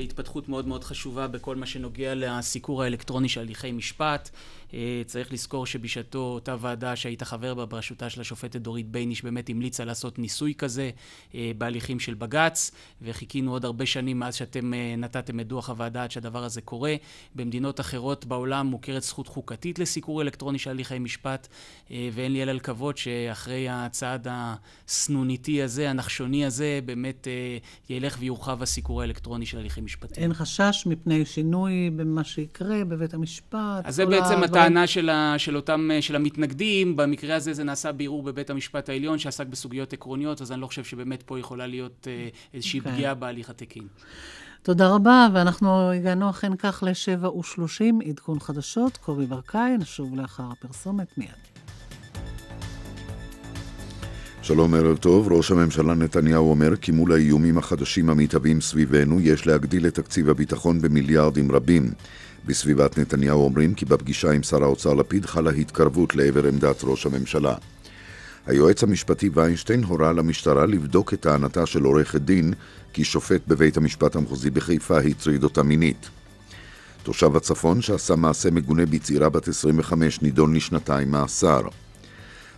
התפתחות מאוד מאוד חשובה בכל מה שנוגע לסיקור האלקטרוני של הליכי משפט. אה, צריך לזכור שבשעתו אותה ועדה שהיית חבר בה בראשותה של השופטת דורית בייניש באמת המליצה לעשות ניסוי כזה אה, בהליכים של בג"ץ וחיכינו עוד הרבה שנים מאז שאתם אה, נתתם את דוח הוועדה עד שהדבר הזה קורה. במדינות אחרות בעולם מוכרת זכות חוקתית לסיקור אלקטרוני של הליכי משפט ואין לי אלא לקוות שאחרי הצעד הסנוניתי הזה, הנחשוני הזה, באמת ילך ויורחב הסיקור האלקטרוני של הליכים משפטיים. אין חשש מפני שינוי במה שיקרה בבית המשפט? אז זה בעצם הטענה של, ה, של אותם, של המתנגדים, במקרה הזה זה נעשה בערעור בבית המשפט העליון שעסק בסוגיות עקרוניות, אז אני לא חושב שבאמת פה יכולה להיות אה, איזושהי okay. אוקיי. פגיעה בהליך התקין. תודה רבה, ואנחנו הגענו אכן כך לשבע ושלושים, עדכון חדשות, קובי ברקאי, נשוב לאחר הפרסומת מיד. שלום, ערב טוב. ראש הממשלה נתניהו אומר כי מול האיומים החדשים המתהווים סביבנו יש להגדיל את תקציב הביטחון במיליארדים רבים. בסביבת נתניהו אומרים כי בפגישה עם שר האוצר לפיד חלה התקרבות לעבר עמדת ראש הממשלה. היועץ המשפטי ויינשטיין הורה למשטרה לבדוק את טענתה של עורכת דין כי שופט בבית המשפט המחוזי בחיפה הטריד אותה מינית. תושב הצפון שעשה מעשה מגונה בצעירה בת 25 נידון לשנתיים מאסר.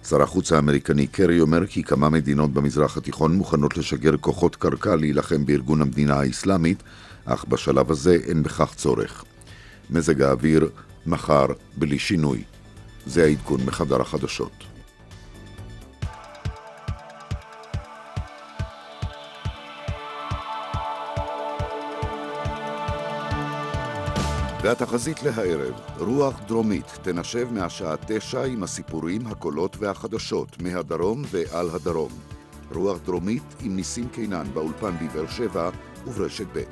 שר החוץ האמריקני קרי אומר כי כמה מדינות במזרח התיכון מוכנות לשגר כוחות קרקע להילחם בארגון המדינה האסלאמית, אך בשלב הזה אין בכך צורך. מזג האוויר מחר בלי שינוי. זה העדכון מחדר החדשות. והתחזית להערב, רוח דרומית תנשב מהשעה תשע עם הסיפורים, הקולות והחדשות מהדרום ועל הדרום. רוח דרומית עם ניסים קינן באולפן בבאר שבע וברשת ב'.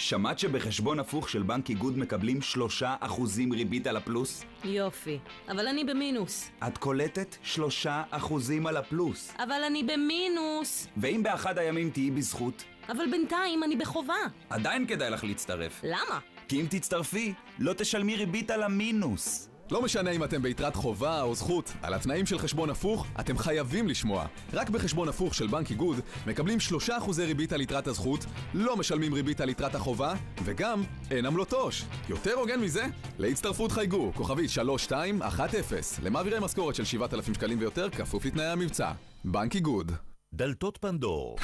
שמעת שבחשבון הפוך של בנק איגוד מקבלים שלושה אחוזים ריבית על הפלוס? יופי, אבל אני במינוס. את קולטת שלושה אחוזים על הפלוס. אבל אני במינוס. ואם באחד הימים תהיי בזכות? אבל בינתיים אני בחובה. עדיין כדאי לך להצטרף. למה? כי אם תצטרפי, לא תשלמי ריבית על המינוס. לא משנה אם אתם ביתרת חובה או זכות, על התנאים של חשבון הפוך אתם חייבים לשמוע. רק בחשבון הפוך של בנק איגוד מקבלים 3% ריבית על יתרת הזכות, לא משלמים ריבית על יתרת החובה, וגם אין עמלות עו"ש. יותר הוגן מזה? להצטרפות חייגו, כוכבית 3210, למעבירי משכורת של 7,000 שקלים ויותר, כפוף לתנאי המבצע. בנק איגוד דלתות פנדור,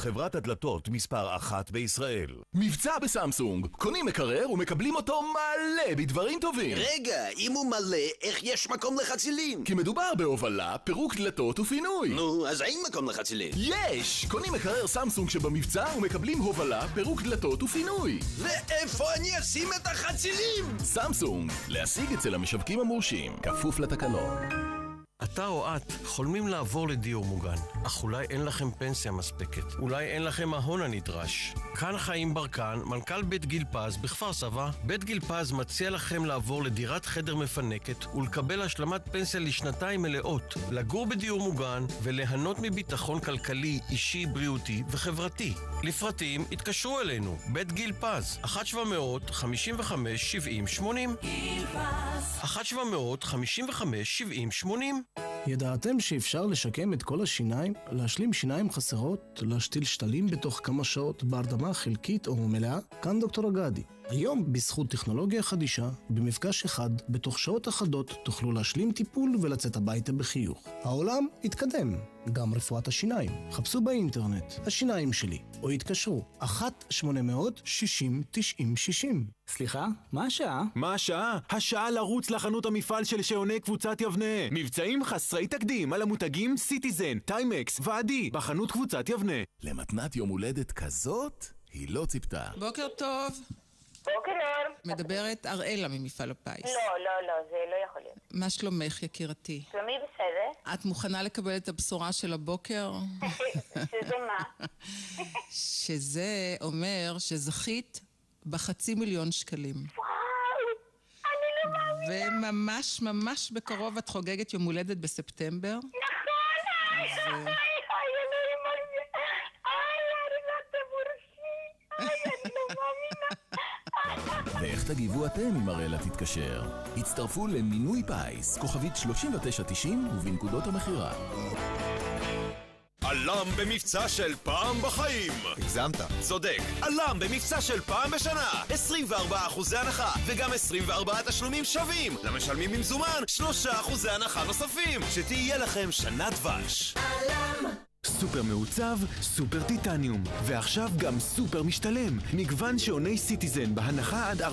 חברת הדלתות מספר אחת בישראל. מבצע בסמסונג, קונים מקרר ומקבלים אותו מלא בדברים טובים. רגע, אם הוא מלא, איך יש מקום לחצילים? כי מדובר בהובלה, פירוק דלתות ופינוי. נו, אז אין מקום לחצילים. יש! קונים מקרר סמסונג שבמבצע ומקבלים הובלה, פירוק דלתות ופינוי. ואיפה אני אשים את החצילים? סמסונג, להשיג אצל המשווקים המורשים, כפוף לתקנון. אתה או את חולמים לעבור לדיור מוגן, אך אולי אין לכם פנסיה מספקת, אולי אין לכם ההון הנדרש. כאן חיים ברקן, מנכ"ל בית גיל פז בכפר סבא. בית גיל פז מציע לכם לעבור לדירת חדר מפנקת ולקבל השלמת פנסיה לשנתיים מלאות, לגור בדיור מוגן וליהנות מביטחון כלכלי, אישי, בריאותי וחברתי. לפרטים התקשרו אלינו, בית גיל פז, 1-700-55-70-80 גיל פז 1-700-55-70-80 ידעתם שאפשר לשקם את כל השיניים, להשלים שיניים חסרות, להשתיל שתלים בתוך כמה שעות בהרדמה חלקית או מלאה? כאן דוקטור אגדי. היום, בזכות טכנולוגיה חדישה, במפגש אחד, בתוך שעות אחדות, תוכלו להשלים טיפול ולצאת הביתה בחיוך. העולם התקדם, גם רפואת השיניים. חפשו באינטרנט, השיניים שלי, או התקשרו, 1-800-60-90-60. סליחה? מה השעה? מה השעה? השעה לרוץ לחנות המפעל של שעוני קבוצת יבנה. מבצעים חסרי תקדים על המותגים סיטיזן, טיימקס ועדי, בחנות קבוצת יבנה. למתנת יום הולדת כזאת, היא לא ציפתה. בוקר טוב. בוקר אור. מדברת אראלה ממפעל הפיס. לא, לא, לא, זה לא יכול להיות. מה שלומך, יקירתי? שלומי בסדר. את מוכנה לקבל את הבשורה של הבוקר? *laughs* שזה מה? *laughs* שזה אומר שזכית בחצי מיליון שקלים. לא. וממש ממש בקרוב את חוגגת יום הולדת בספטמבר. נכון, תגיבו אתם אם אראלה תתקשר? הצטרפו למינוי פיס, כוכבית 3990 ובנקודות המכירה. עלם במבצע של פעם בחיים! הגזמת. צודק, עלם במבצע של פעם בשנה! 24 אחוזי הנחה, וגם 24 תשלומים שווים! למשלמים במזומן, 3 אחוזי הנחה נוספים! שתהיה לכם שנה דבש! עלם! סופר מעוצב, סופר טיטניום. ועכשיו גם סופר משתלם. מגוון שעוני סיטיזן בהנחה עד 40%.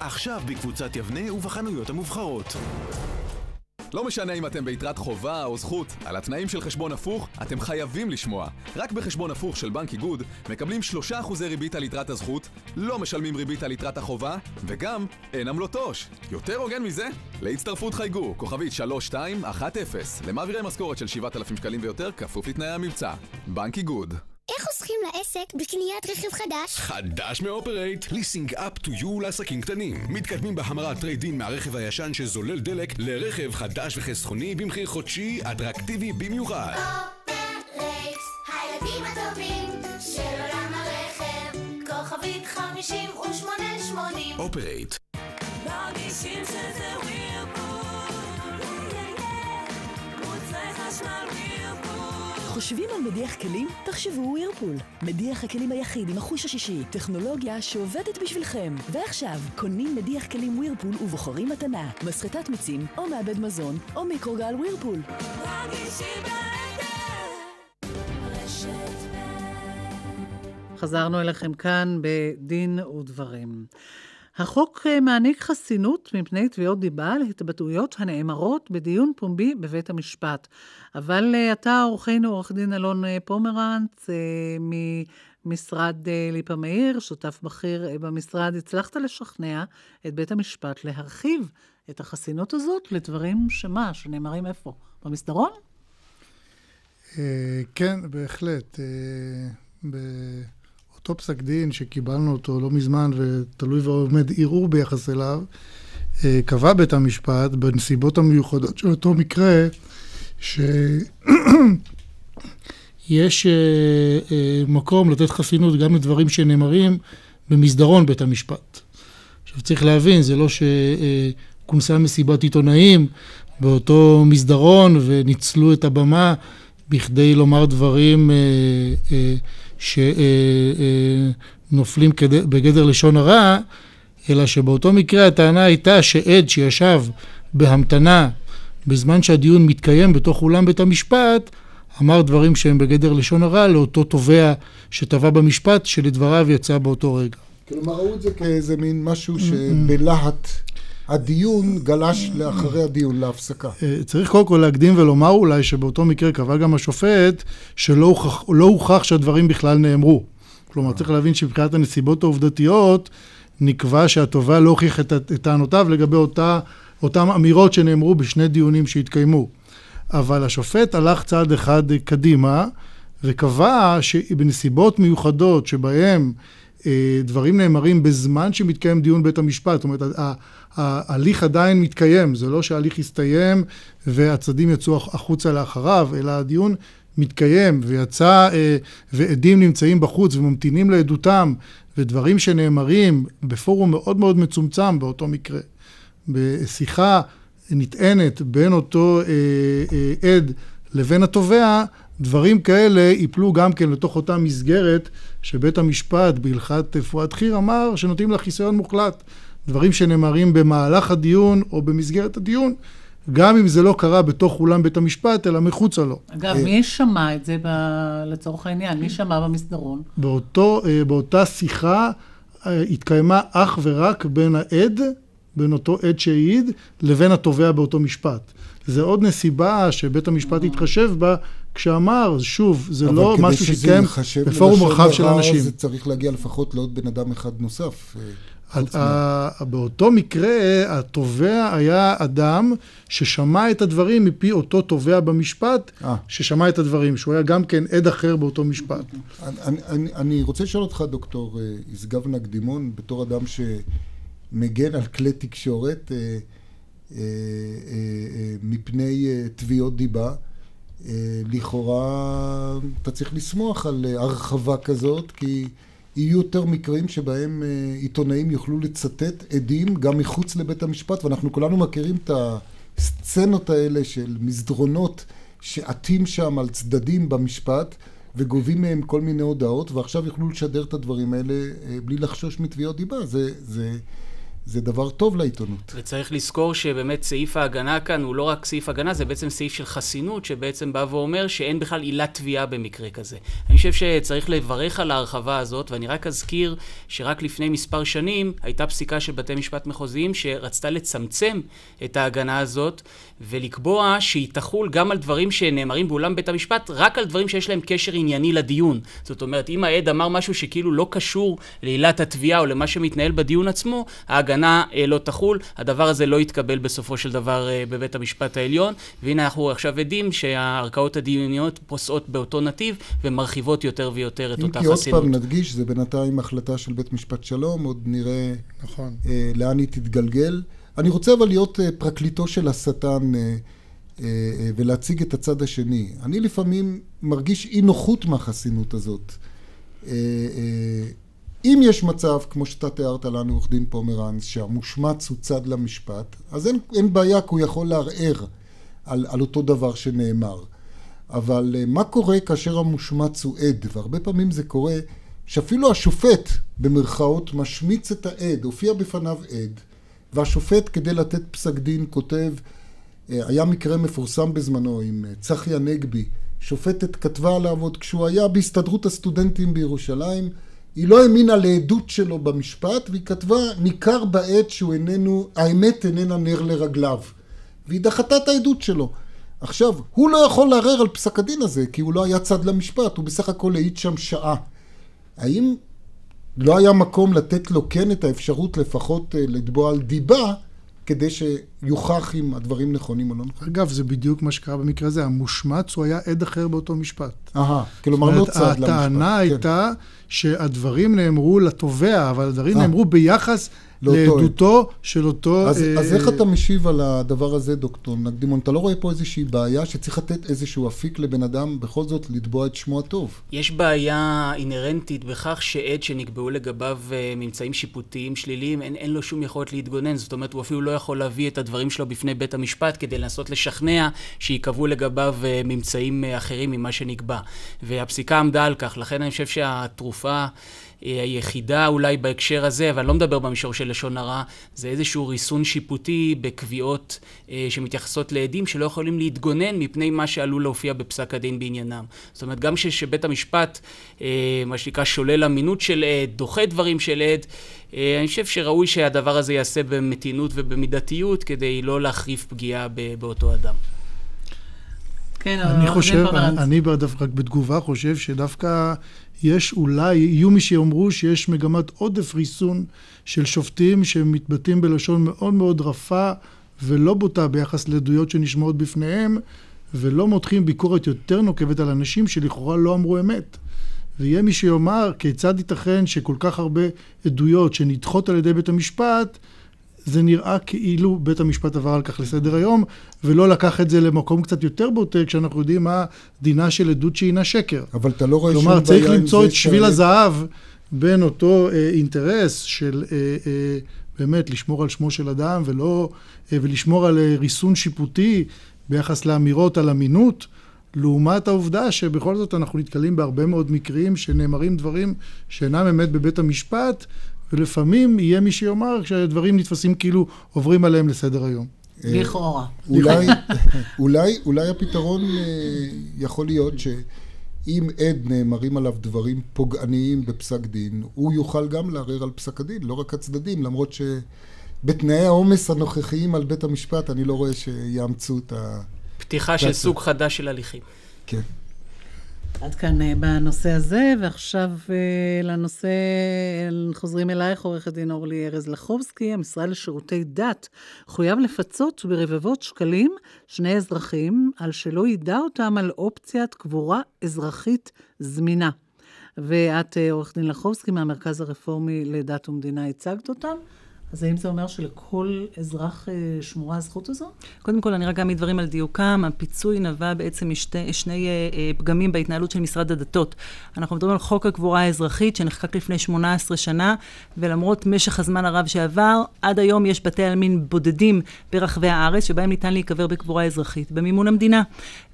עכשיו בקבוצת יבנה ובחנויות המובחרות. לא משנה אם אתם ביתרת חובה או זכות, על התנאים של חשבון הפוך אתם חייבים לשמוע. רק בחשבון הפוך של בנק איגוד מקבלים 3% ריבית על יתרת הזכות, לא משלמים ריבית על יתרת החובה, וגם אין עמלות עו"ש. יותר הוגן מזה? להצטרפות חייגו, כוכבית 3210, למעבירי משכורת של 7,000 שקלים ויותר, כפוף לתנאי המבצע. בנק איגוד. איך חוסכים לעסק בקניית רכב חדש? חדש מאופרייט, ליסינג up to you לעסקים קטנים. מתקדמים בהמרת טרייד-אין מהרכב הישן שזולל דלק לרכב חדש וחסכוני במחיר חודשי אטרקטיבי במיוחד. אופרייט, הילדים הטובים של עולם הרכב, כוכבית 5880 אופרייט. מרגישים שזה ווירפול, מוצרי חשמל ווירפול. חושבים על מדיח כלים? תחשבו ווירפול. מדיח הכלים היחיד עם החוש השישי, טכנולוגיה שעובדת בשבילכם. ועכשיו, קונים מדיח כלים ווירפול ובוחרים מתנה, מסחטת מיצים, או מעבד מזון, או מיקרוגל ווירפול. חזרנו אליכם כאן בדין ודברים. החוק אה, מעניק חסינות מפני תביעות דיבה להתבטאויות הנאמרות בדיון פומבי בבית המשפט. אבל אה, אתה, עורכנו, עורך דין אלון אה, פומרנץ, ממשרד ליפה מאיר, שותף בכיר במשרד, הצלחת לשכנע את בית המשפט להרחיב את החסינות הזאת לדברים שמה, שנאמרים איפה? במסדרון? כן, בהחלט. אותו פסק דין שקיבלנו אותו לא מזמן ותלוי ועומד ערעור ביחס אליו, אה, קבע בית המשפט בנסיבות המיוחדות של אותו מקרה, שיש *coughs* אה, אה, מקום לתת חסינות גם לדברים שנאמרים במסדרון בית המשפט. עכשיו צריך להבין, זה לא שכונסה מסיבת עיתונאים באותו מסדרון וניצלו את הבמה בכדי לומר דברים שנופלים בגדר לשון הרע, אלא שבאותו מקרה הטענה הייתה שעד שישב בהמתנה בזמן שהדיון מתקיים בתוך אולם בית המשפט, אמר דברים שהם בגדר לשון הרע לאותו תובע שטבע במשפט, שלדבריו יצא באותו רגע. כלומר, ראו את זה כאיזה מין משהו שבלהט הדיון גלש לאחרי הדיון, להפסקה. צריך קודם כל להקדים ולומר אולי שבאותו מקרה קבע גם השופט שלא הוכח, לא הוכח שהדברים בכלל נאמרו. כלומר, צריך להבין שמבחינת הנסיבות העובדתיות, נקבע שהתובע לא הוכיח את טענותיו לגבי אותה, אותם אמירות שנאמרו בשני דיונים שהתקיימו. אבל השופט הלך צעד אחד קדימה, וקבע שבנסיבות מיוחדות שבהם דברים נאמרים בזמן שמתקיים דיון בית המשפט, זאת אומרת, ההליך עדיין מתקיים, זה לא שההליך הסתיים והצדדים יצאו החוצה לאחריו, אלא הדיון מתקיים. ויצא, ועדים נמצאים בחוץ וממתינים לעדותם, ודברים שנאמרים בפורום מאוד מאוד מצומצם באותו מקרה, בשיחה נטענת בין אותו עד לבין התובע, דברים כאלה ייפלו גם כן לתוך אותה מסגרת שבית המשפט בהלכת פואד חיר אמר שנותנים לה חיסיון מוחלט. דברים שנאמרים במהלך הדיון או במסגרת הדיון, גם אם זה לא קרה בתוך אולם בית המשפט, אלא מחוצה לו. אגב, מי שמע את זה ב... לצורך העניין? מי שמע במסדרון? באותו, באותה שיחה התקיימה אך ורק בין העד, בין אותו עד שהעיד, לבין התובע באותו משפט. זה עוד נסיבה שבית המשפט התחשב בה כשאמר, שוב, זה לא משהו שהתקיים בפורום רחב של אנשים. זה צריך להגיע לפחות לעוד בן אדם אחד נוסף. באותו מקרה, התובע היה אדם ששמע את הדברים מפי אותו תובע במשפט, ששמע את הדברים, שהוא היה גם כן עד אחר באותו משפט. אני רוצה לשאול אותך, דוקטור ישגב נקדימון, בתור אדם שמגן על כלי תקשורת מפני תביעות דיבה, לכאורה אתה צריך לשמוח על הרחבה כזאת, כי יהיו יותר מקרים שבהם עיתונאים יוכלו לצטט עדים גם מחוץ לבית המשפט, ואנחנו כולנו מכירים את הסצנות האלה של מסדרונות שעטים שם על צדדים במשפט וגובים מהם כל מיני הודעות, ועכשיו יוכלו לשדר את הדברים האלה אה, בלי לחשוש מתביעות דיבה. זה, זה, זה דבר טוב לעיתונות. וצריך לזכור שבאמת סעיף ההגנה כאן הוא לא רק סעיף הגנה, זה בעצם סעיף של חסינות, שבעצם בא ואומר שאין בכלל עילת תביעה במקרה כזה. אני חושב שצריך לברך על ההרחבה הזאת, ואני רק אזכיר שרק לפני מספר שנים הייתה פסיקה של בתי משפט מחוזיים שרצתה לצמצם את ההגנה הזאת, ולקבוע שהיא תחול גם על דברים שנאמרים באולם בית המשפט, רק על דברים שיש להם קשר ענייני לדיון. זאת אומרת, אם העד אמר משהו שכאילו לא קשור לעילת התביעה או למה שמתנהל בדיון עצמו, ההגנה אה, לא תחול. הדבר הזה לא יתקבל בסופו של דבר אה, בבית המשפט העליון, והנה אנחנו עכשיו עדים שהערכאות הדיוניות פוסעות באותו נתיב ומרחיבות יותר ויותר את אם אותה כי עוד חסינות. פעם נדגיש, זה בינתיים החלטה של בית משפט שלום, עוד נראה נכון. אה, לאן היא תתגלגל. אני רוצה אבל להיות אה, פרקליטו של השטן אה, אה, אה, ולהציג את הצד השני. אני לפעמים מרגיש אי נוחות מהחסינות הזאת. אה, אה, אם יש מצב, כמו שאתה תיארת לנו, עורך דין פומרנץ, שהמושמץ הוא צד למשפט, אז אין, אין בעיה, כי הוא יכול לערער על, על אותו דבר שנאמר. אבל אה, מה קורה כאשר המושמץ הוא עד? והרבה פעמים זה קורה שאפילו השופט, במרכאות, משמיץ את העד, הופיע בפניו עד, והשופט, כדי לתת פסק דין, כותב, אה, היה מקרה מפורסם בזמנו עם אה, צחי הנגבי, שופטת כתבה עליו עוד כשהוא היה בהסתדרות הסטודנטים בירושלים, היא לא האמינה לעדות שלו במשפט, והיא כתבה, ניכר בעת שהוא איננו, האמת איננה נר לרגליו. והיא דחתה את העדות שלו. עכשיו, הוא לא יכול לערער על פסק הדין הזה, כי הוא לא היה צד למשפט, הוא בסך הכל העיד שם שעה. האם לא היה מקום לתת לו כן את האפשרות לפחות אה, לתבוע על דיבה, כדי שיוכח אם הדברים נכונים או לא נכונים? אגב, זה בדיוק מה שקרה במקרה הזה. המושמץ הוא היה עד אחר באותו משפט. אהה, כלומר לא צד למשפט. הטענה כן. הייתה שהדברים נאמרו לתובע, אבל הדברים אה. נאמרו ביחס לעדותו של אותו... אז, אה, אז איך אתה משיב על הדבר הזה, דוקטור נקדימון? אתה לא רואה פה איזושהי בעיה שצריך לתת איזשהו אפיק לבן אדם בכל זאת לתבוע את שמו הטוב? יש בעיה אינהרנטית בכך שעד שנקבעו לגביו אה, ממצאים שיפוטיים שליליים, אין, אין לו שום יכולת להתגונן. זאת אומרת, הוא אפילו לא יכול להביא את הדברים שלו בפני בית המשפט כדי לנסות לשכנע שייקבעו לגביו אה, ממצאים אה, אחרים ממה שנקבע. והפסיקה עמדה על כך, לכן אני חושב שהתרופה... אה, היחידה אולי בהקשר הזה, אבל אני לא מדבר במישור של לשון הרע, זה איזשהו ריסון שיפוטי בקביעות אה, שמתייחסות לעדים שלא יכולים להתגונן מפני מה שעלול להופיע בפסק הדין בעניינם. זאת אומרת, גם כשבית המשפט, אה, מה שנקרא, שולל אמינות של עד, דוחה דברים של עד, אה, אני חושב שראוי שהדבר הזה ייעשה במתינות ובמידתיות כדי לא להחריף פגיעה ב- באותו אדם. כן, אני חושב, פומרנץ. אני דווקא רק בתגובה חושב שדווקא יש אולי, יהיו מי שיאמרו שיש מגמת עודף ריסון של שופטים שמתבטאים בלשון מאוד מאוד רפה ולא בוטה ביחס לעדויות שנשמעות בפניהם, ולא מותחים ביקורת יותר נוקבת על אנשים שלכאורה לא אמרו אמת. ויהיה מי שיאמר כיצד ייתכן שכל כך הרבה עדויות שנדחות על ידי בית המשפט זה נראה כאילו בית המשפט עבר על כך לסדר היום, ולא לקח את זה למקום קצת יותר בוטה, כשאנחנו יודעים מה דינה של עדות שהינה שקר. אבל אתה לא רואה שום כלומר, בעיה צריך עם למצוא זה את שביל הזהב בין אותו אה, אינטרס של אה, אה, באמת לשמור על שמו של אדם, ולא, אה, ולשמור על אה, ריסון שיפוטי ביחס לאמירות על אמינות, לעומת העובדה שבכל זאת אנחנו נתקלים בהרבה מאוד מקרים שנאמרים דברים שאינם אמת בבית המשפט, ולפעמים יהיה מי שיאמר שהדברים נתפסים כאילו עוברים עליהם לסדר היום. לכאורה. אולי, *laughs* אולי, אולי הפתרון אה, יכול להיות שאם עד נאמרים עליו דברים פוגעניים בפסק דין, הוא יוכל גם לערער על פסק הדין, לא רק הצדדים, למרות שבתנאי העומס הנוכחיים על בית המשפט אני לא רואה שיאמצו את ה... פתיחה של סוג חדש של הליכים. כן. עד כאן אה, בנושא הזה, ועכשיו אה, לנושא, חוזרים אלייך, עורכת דין אורלי ארז לחובסקי, המשרד לשירותי דת חויב לפצות ברבבות שקלים שני אזרחים על שלא ידע אותם על אופציית קבורה אזרחית זמינה. ואת, אה, עורכת דין לחובסקי, מהמרכז הרפורמי לדת ומדינה, הצגת אותם. אז האם זה אומר שלכל אזרח אה, שמורה הזכות הזו? קודם כל, אני רק אעמיד דברים על דיוקם. הפיצוי נבע בעצם משני שני, אה, אה, פגמים בהתנהלות של משרד הדתות. אנחנו מדברים על חוק הקבורה האזרחית, שנחקק לפני 18 שנה, ולמרות משך הזמן הרב שעבר, עד היום יש בתי עלמין בודדים ברחבי הארץ, שבהם ניתן להיקבר בקבורה אזרחית, במימון המדינה.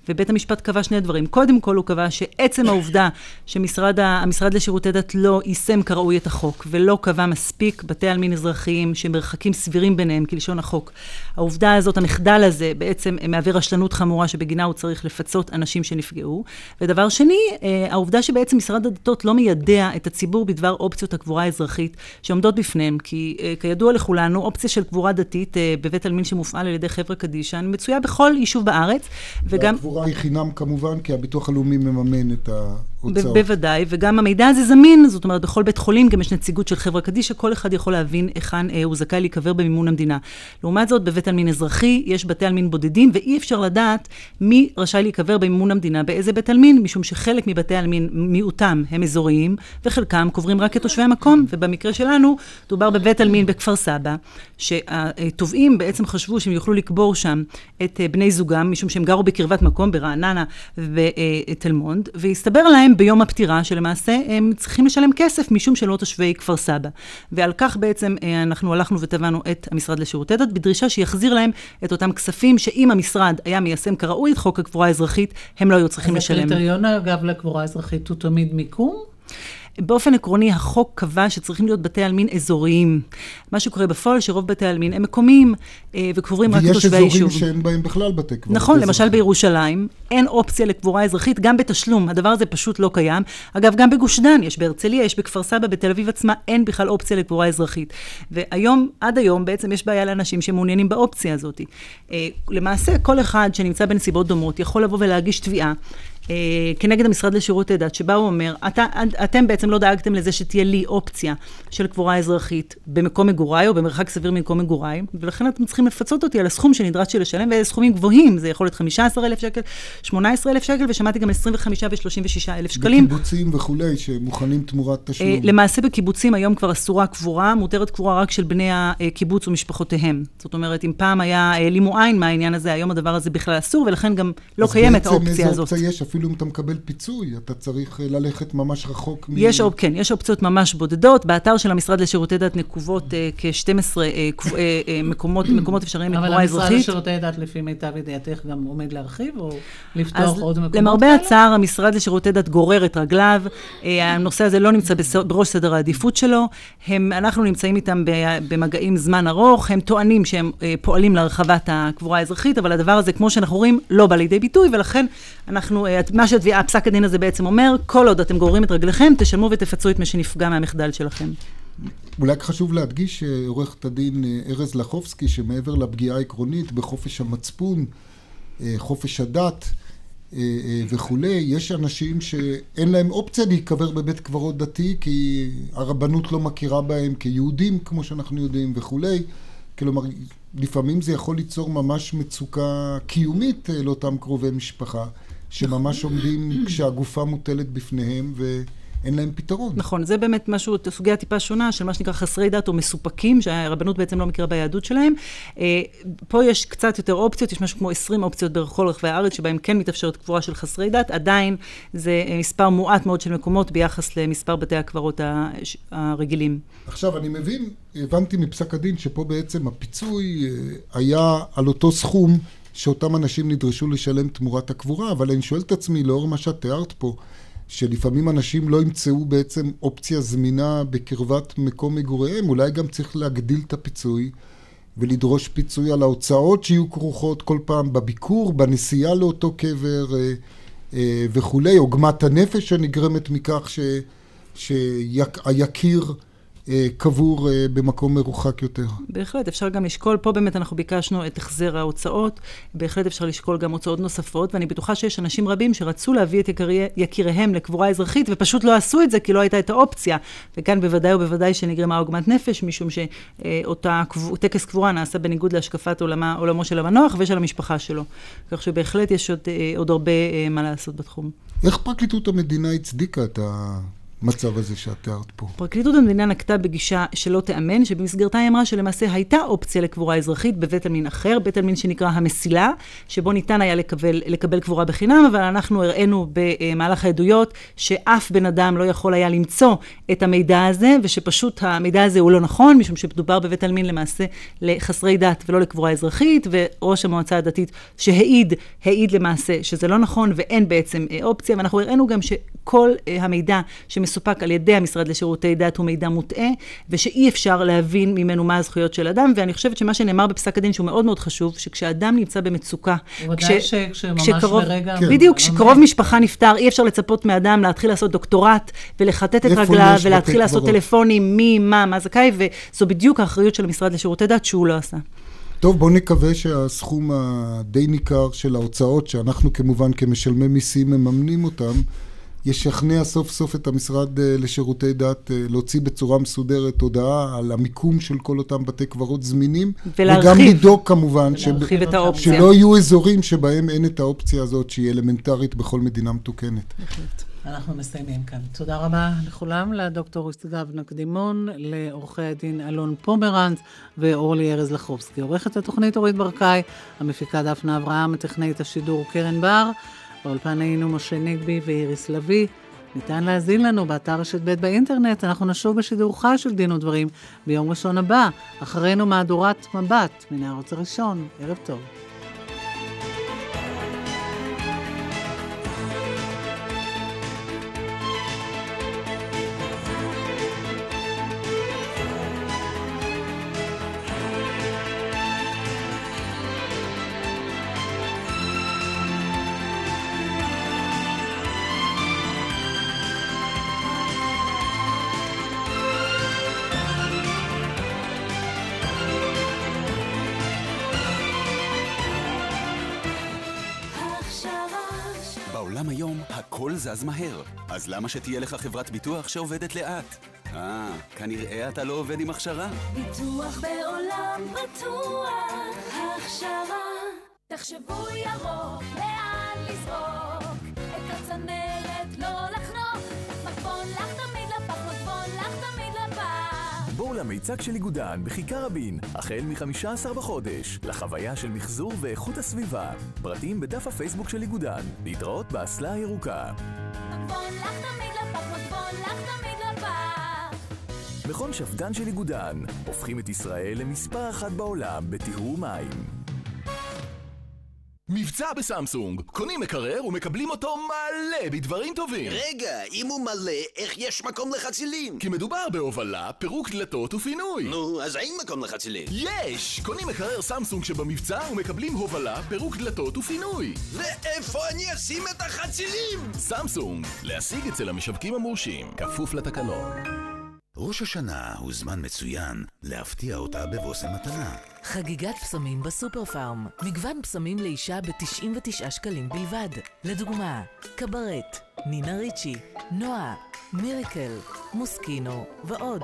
ובית המשפט קבע שני דברים. קודם כל הוא קבע שעצם העובדה שמשרד ה- המשרד לשירותי דת לא יישם כראוי את החוק, ולא קבע מספיק בתי עלמין אזרחיים שמרחקים סבירים ביניהם כלשון החוק. העובדה הזאת, המחדל הזה, בעצם מהווה רשלנות חמורה שבגינה הוא צריך לפצות אנשים שנפגעו. ודבר שני, אה, העובדה שבעצם משרד הדתות לא מיידע את הציבור בדבר אופציות הקבורה האזרחית שעומדות בפניהם, כי אה, כידוע לכולנו, אופציה של קבורה דתית אה, בבית עלמין שמופעל על ידי חבר'ה קדישא מצויה בכל יישוב בארץ, וגם... והקבורה היא חינם כמובן, כי הביטוח הלאומי מממן את ההוצאות. ב- בוודאי, וגם המידע הזה זמין, זאת אומרת, בכל בית חולים גם יש נציגות של חברה קדישא, כל אחד יכול להבין היכן אה, הוא זכאי להיקבר במימון המדינה. לעומת זאת, בבית עלמין אזרחי יש בתי עלמין בודדים, ואי אפשר לדעת מי רשאי להיקבר במימון המדינה. באיזה בית עלמין, משום שחלק מבתי העלמין, מיעוטם הם אזוריים, וחלקם קוברים רק את תושבי המקום, ובמקרה שלנו, דובר בבית עלמין בכפר סבא, שהתובעים בעצם חשבו שהם יוכלו לקבור שם את אה, בני זוגם, משום שהם גרו בקרבת מקום, ברעננה ובתל מונד, והסתבר להם ביום הפטירה שלמעשה הם צריכים לשלם כסף משום שלא תושבי כפר סבא. ועל כך בעצם אה, אנחנו הלכנו ותבענו את המשרד לשירותי דת, בדרישה שיחזיר להם את אותם כספים, שאם המשרד היה מיישם כראוי את חוק הקבורה האזרחית, הם לא היו צריכים אז לשלם. הקריטריון, אגב, לקבורה אזרחית הוא תמיד מיקום? באופן עקרוני, החוק קבע שצריכים להיות בתי עלמין אזוריים. מה שקורה בפועל, שרוב בתי העלמין הם מקומיים, אה, וקבורים רק ויש תושבי אזורים היישוב. שאין בהם בכלל בתי קברות. נכון. למשל בירושלים, אין אופציה לקבורה אזרחית, גם בתשלום, הדבר הזה פשוט לא קיים. אגב, גם בגוש דן, יש בהרצליה, יש בכפר סבא, בתל אביב עצמה, אין בכלל אופציה לקבורה אזרחית. והיום, עד היום, בעצם יש בעיה לאנשים שמעוניינים באופציה הזאת. אה, למעשה, כל אחד שנמצא בנסיבות דומות יכול לבוא ולהגיש תביעה. אה, כנגד המשרד לשירותי דת, שבה הוא אומר, אתה, אתם בעצם לא דאגתם לזה שתהיה לי אופציה של קבורה אזרחית במקום מגוריי או במרחק סביר ממקום מגוריי, ולכן אתם צריכים לפצות אותי על הסכום שנדרש לי לשלם, ואלה סכומים גבוהים, זה יכול להיות 15,000 שקל, 18,000 שקל, ושמעתי גם 25 ו-36 אלף שקלים. בקיבוצים וכולי, שמוכנים תמורת תשלום. אה, למעשה בקיבוצים היום כבר אסורה קבורה, מותרת קבורה רק של בני הקיבוץ ומשפחותיהם. זאת אומרת, אם פעם היה העלימו עין מהעניין הזה, היום הדבר הזה בכלל אסור, ולכן גם לא קיימת האופציה הזאת. אפילו אם אתה מקבל פיצוי, אתה צריך אה, ללכת ממש רחוק מ... יש, אופ- כן, יש אופציות ממש בודדות. באתר של המשרד לשירותי דת נקובות אה, כ-12 אה, אה, אה, מקומות, *clears throat* מקומות אפשריים אבל לקבורה המשרד אזרחית. לשירותי דת, לפי מיטב ידיעתך, גם עומד להרחיב או לפתוח עוד מקומות למרבה כאלה? הצער, המשרד לשירותי דת גורר את רגליו, אה, הנושא הזה לא נמצא בראש סדר העדיפות שלו, הם, אנחנו נמצאים איתם במגעים זמן ארוך, הם טוענים שהם פועלים להרחבת הקבורה האזרחית, אבל הדבר הזה, כמו שאנחנו רואים, לא בא לידי ביטוי, ולכן אנחנו, אה, מה שהפסק הדין הזה בעצם אומר, כל עוד אתם גוררים את רגליכם, תשלמו ותפצו את מי שנפגע מהמחדל שלכם. אולי חשוב להדגיש, אה, עורכת הדין אה, ארז לחובסקי, שמעבר לפגיעה העקרונית בחופש המצפון, אה, חופש הדת אה, וכולי, יש אנשים שאין להם אופציה להיקבר בבית קברות דתי, כי הרבנות לא מכירה בהם כיהודים, כמו שאנחנו יודעים, וכולי. כלומר, לפעמים זה יכול ליצור ממש מצוקה קיומית לאותם קרובי משפחה, שממש עומדים כשהגופה מוטלת בפניהם ואין להם פתרון. נכון, זה באמת משהו, סוגיה טיפה שונה של מה שנקרא חסרי דת או מסופקים, שהרבנות בעצם לא מכירה ביהדות שלהם. אה, פה יש קצת יותר אופציות, יש משהו כמו 20 אופציות בכל רחבי הארץ, שבהם כן מתאפשרת קבורה של חסרי דת, עדיין זה מספר מועט מאוד של מקומות ביחס למספר בתי הקברות הרגילים. עכשיו, אני מבין, הבנתי מפסק הדין שפה בעצם הפיצוי אה, היה על אותו סכום שאותם אנשים נדרשו לשלם תמורת הקבורה, אבל אני שואל את עצמי, לאור מה שאת תיארת פה, שלפעמים אנשים לא ימצאו בעצם אופציה זמינה בקרבת מקום מגוריהם, אולי גם צריך להגדיל את הפיצוי ולדרוש פיצוי על ההוצאות שיהיו כרוכות כל פעם בביקור, בנסיעה לאותו קבר אה, אה, וכולי, עוגמת הנפש שנגרמת מכך ש... אה, קבור אה, במקום מרוחק יותר. בהחלט, אפשר גם לשקול, פה באמת אנחנו ביקשנו את החזר ההוצאות, בהחלט אפשר לשקול גם הוצאות נוספות, ואני בטוחה שיש אנשים רבים שרצו להביא את יקרי, יקיריהם לקבורה אזרחית, ופשוט לא עשו את זה כי לא הייתה את האופציה. וכאן בוודאי ובוודאי שנגרמה עוגמת נפש, משום שאותה. טקס קבורה נעשה בניגוד להשקפת עולמה, עולמו של המנוח ושל המשפחה שלו. כך שבהחלט יש עוד, אה, עוד הרבה אה, מה לעשות בתחום. איך פרקליטות המדינה הצדיקה את המצב הזה שאת תיארת פה. פרקליטות המדינה נקטה בגישה שלא תיאמן, שבמסגרתה היא אמרה שלמעשה הייתה אופציה לקבורה אזרחית בבית עלמין אחר, בית עלמין שנקרא המסילה, שבו ניתן היה לקבל, לקבל קבורה בחינם, אבל אנחנו הראינו במהלך העדויות שאף בן אדם לא יכול היה למצוא את המידע הזה, ושפשוט המידע הזה הוא לא נכון, משום שמדובר בבית עלמין למעשה לחסרי דת ולא לקבורה אזרחית, וראש המועצה הדתית שהעיד, העיד למעשה שזה לא נכון ואין בעצם אה, אופציה, ואנחנו הראינו גם שכל אה, המידע שמסופק על ידי המשרד לשירותי דת הוא מידע מוטעה, ושאי אפשר להבין ממנו מה הזכויות של אדם, ואני חושבת שמה שנאמר בפסק הדין שהוא מאוד מאוד חשוב, שכשאדם נמצא במצוקה, בוודאי שכשממש כשקרוב- ברגע כן. בדיוק, כשקרוב משפחה נפטר, אי אפשר לצפות מאדם להתחיל לעשות דוקטורט ולכתת את רגליו ולהתחיל לעשות? טלפונים מי, מה, מה זכאי, וזו בדיוק האחריות של המשרד לשירותי דת שהוא לא עשה. טוב, בואו נקווה שהסכום הדי ניכר של ההוצאות, שאנחנו כמובן כמשלמי מיסים מממנים אותם, ישכנע סוף סוף את המשרד אה, לשירותי דת אה, להוציא בצורה מסודרת הודעה על המיקום של כל אותם בתי קברות זמינים. ולהרחיב. וגם לדאוג כמובן ולהרחיב את האופציה. שלא יהיו אזורים שבהם אין את האופציה הזאת שהיא אלמנטרית בכל מדינה מתוקנת. אנחנו מסיימים כאן. תודה רבה לכולם, לדוקטור סתיו נקדימון, לעורכי הדין אלון פומרנץ ואורלי ארז לחובסקי. עורכת התוכנית אורית ברקאי, המפיקה דפנה אברהם, הטכנאית השידור קרן בר, באולפן היינו משה נגבי ואיריס לביא. ניתן להאזין לנו באתר רשת ב' באינטרנט, אנחנו נשוב בשידור חי של דין ודברים ביום ראשון הבא, אחרינו מהדורת מבט מן הערוץ הראשון. ערב טוב. הכל זז מהר, אז למה שתהיה לך חברת ביטוח שעובדת לאט? אה, כנראה אתה לא עובד עם הכשרה. ביטוח בעולם בטוח, הכשרה. תחשבו ירוק, לאן לזרוק? למיצג של איגודן בכיכר רבין, החל מ-15 בחודש, לחוויה של מחזור ואיכות הסביבה. פרטים בדף הפייסבוק של איגודן, להתראות באסלה הירוקה. מכון שפד"ן של איגודן, הופכים את ישראל למספר אחת בעולם בטיהור מים. מבצע בסמסונג, קונים מקרר ומקבלים אותו מלא בדברים טובים. רגע, אם הוא מלא, איך יש מקום לחצילים? כי מדובר בהובלה, פירוק דלתות ופינוי. נו, אז אין מקום לחצילים. יש! קונים מקרר סמסונג שבמבצע ומקבלים הובלה, פירוק דלתות ופינוי. ואיפה אני אשים את החצילים? סמסונג, להשיג אצל המשווקים המורשים, כפוף לתקנון. ראש השנה הוא זמן מצוין להפתיע אותה בבושם מתנה. חגיגת פסמים בסופר פארם. מגוון פסמים לאישה ב-99 שקלים בלבד. לדוגמה, קברט, נינה ריצ'י, נועה, מיריקל, מוסקינו ועוד.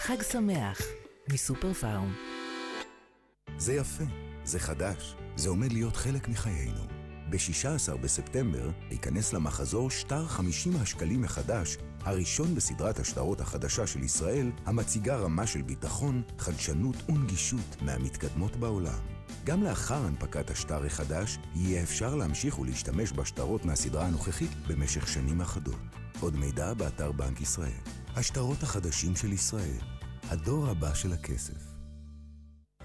חג שמח מסופר פארם. זה יפה, זה חדש, זה עומד להיות חלק מחיינו. ב-16 בספטמבר ייכנס למחזור שטר 50 השקלים מחדש, הראשון בסדרת השטרות החדשה של ישראל, המציגה רמה של ביטחון, חדשנות ונגישות מהמתקדמות בעולם. גם לאחר הנפקת השטר החדש, יהיה אפשר להמשיך ולהשתמש בשטרות מהסדרה הנוכחית במשך שנים אחדות. עוד מידע באתר בנק ישראל. השטרות החדשים של ישראל, הדור הבא של הכסף.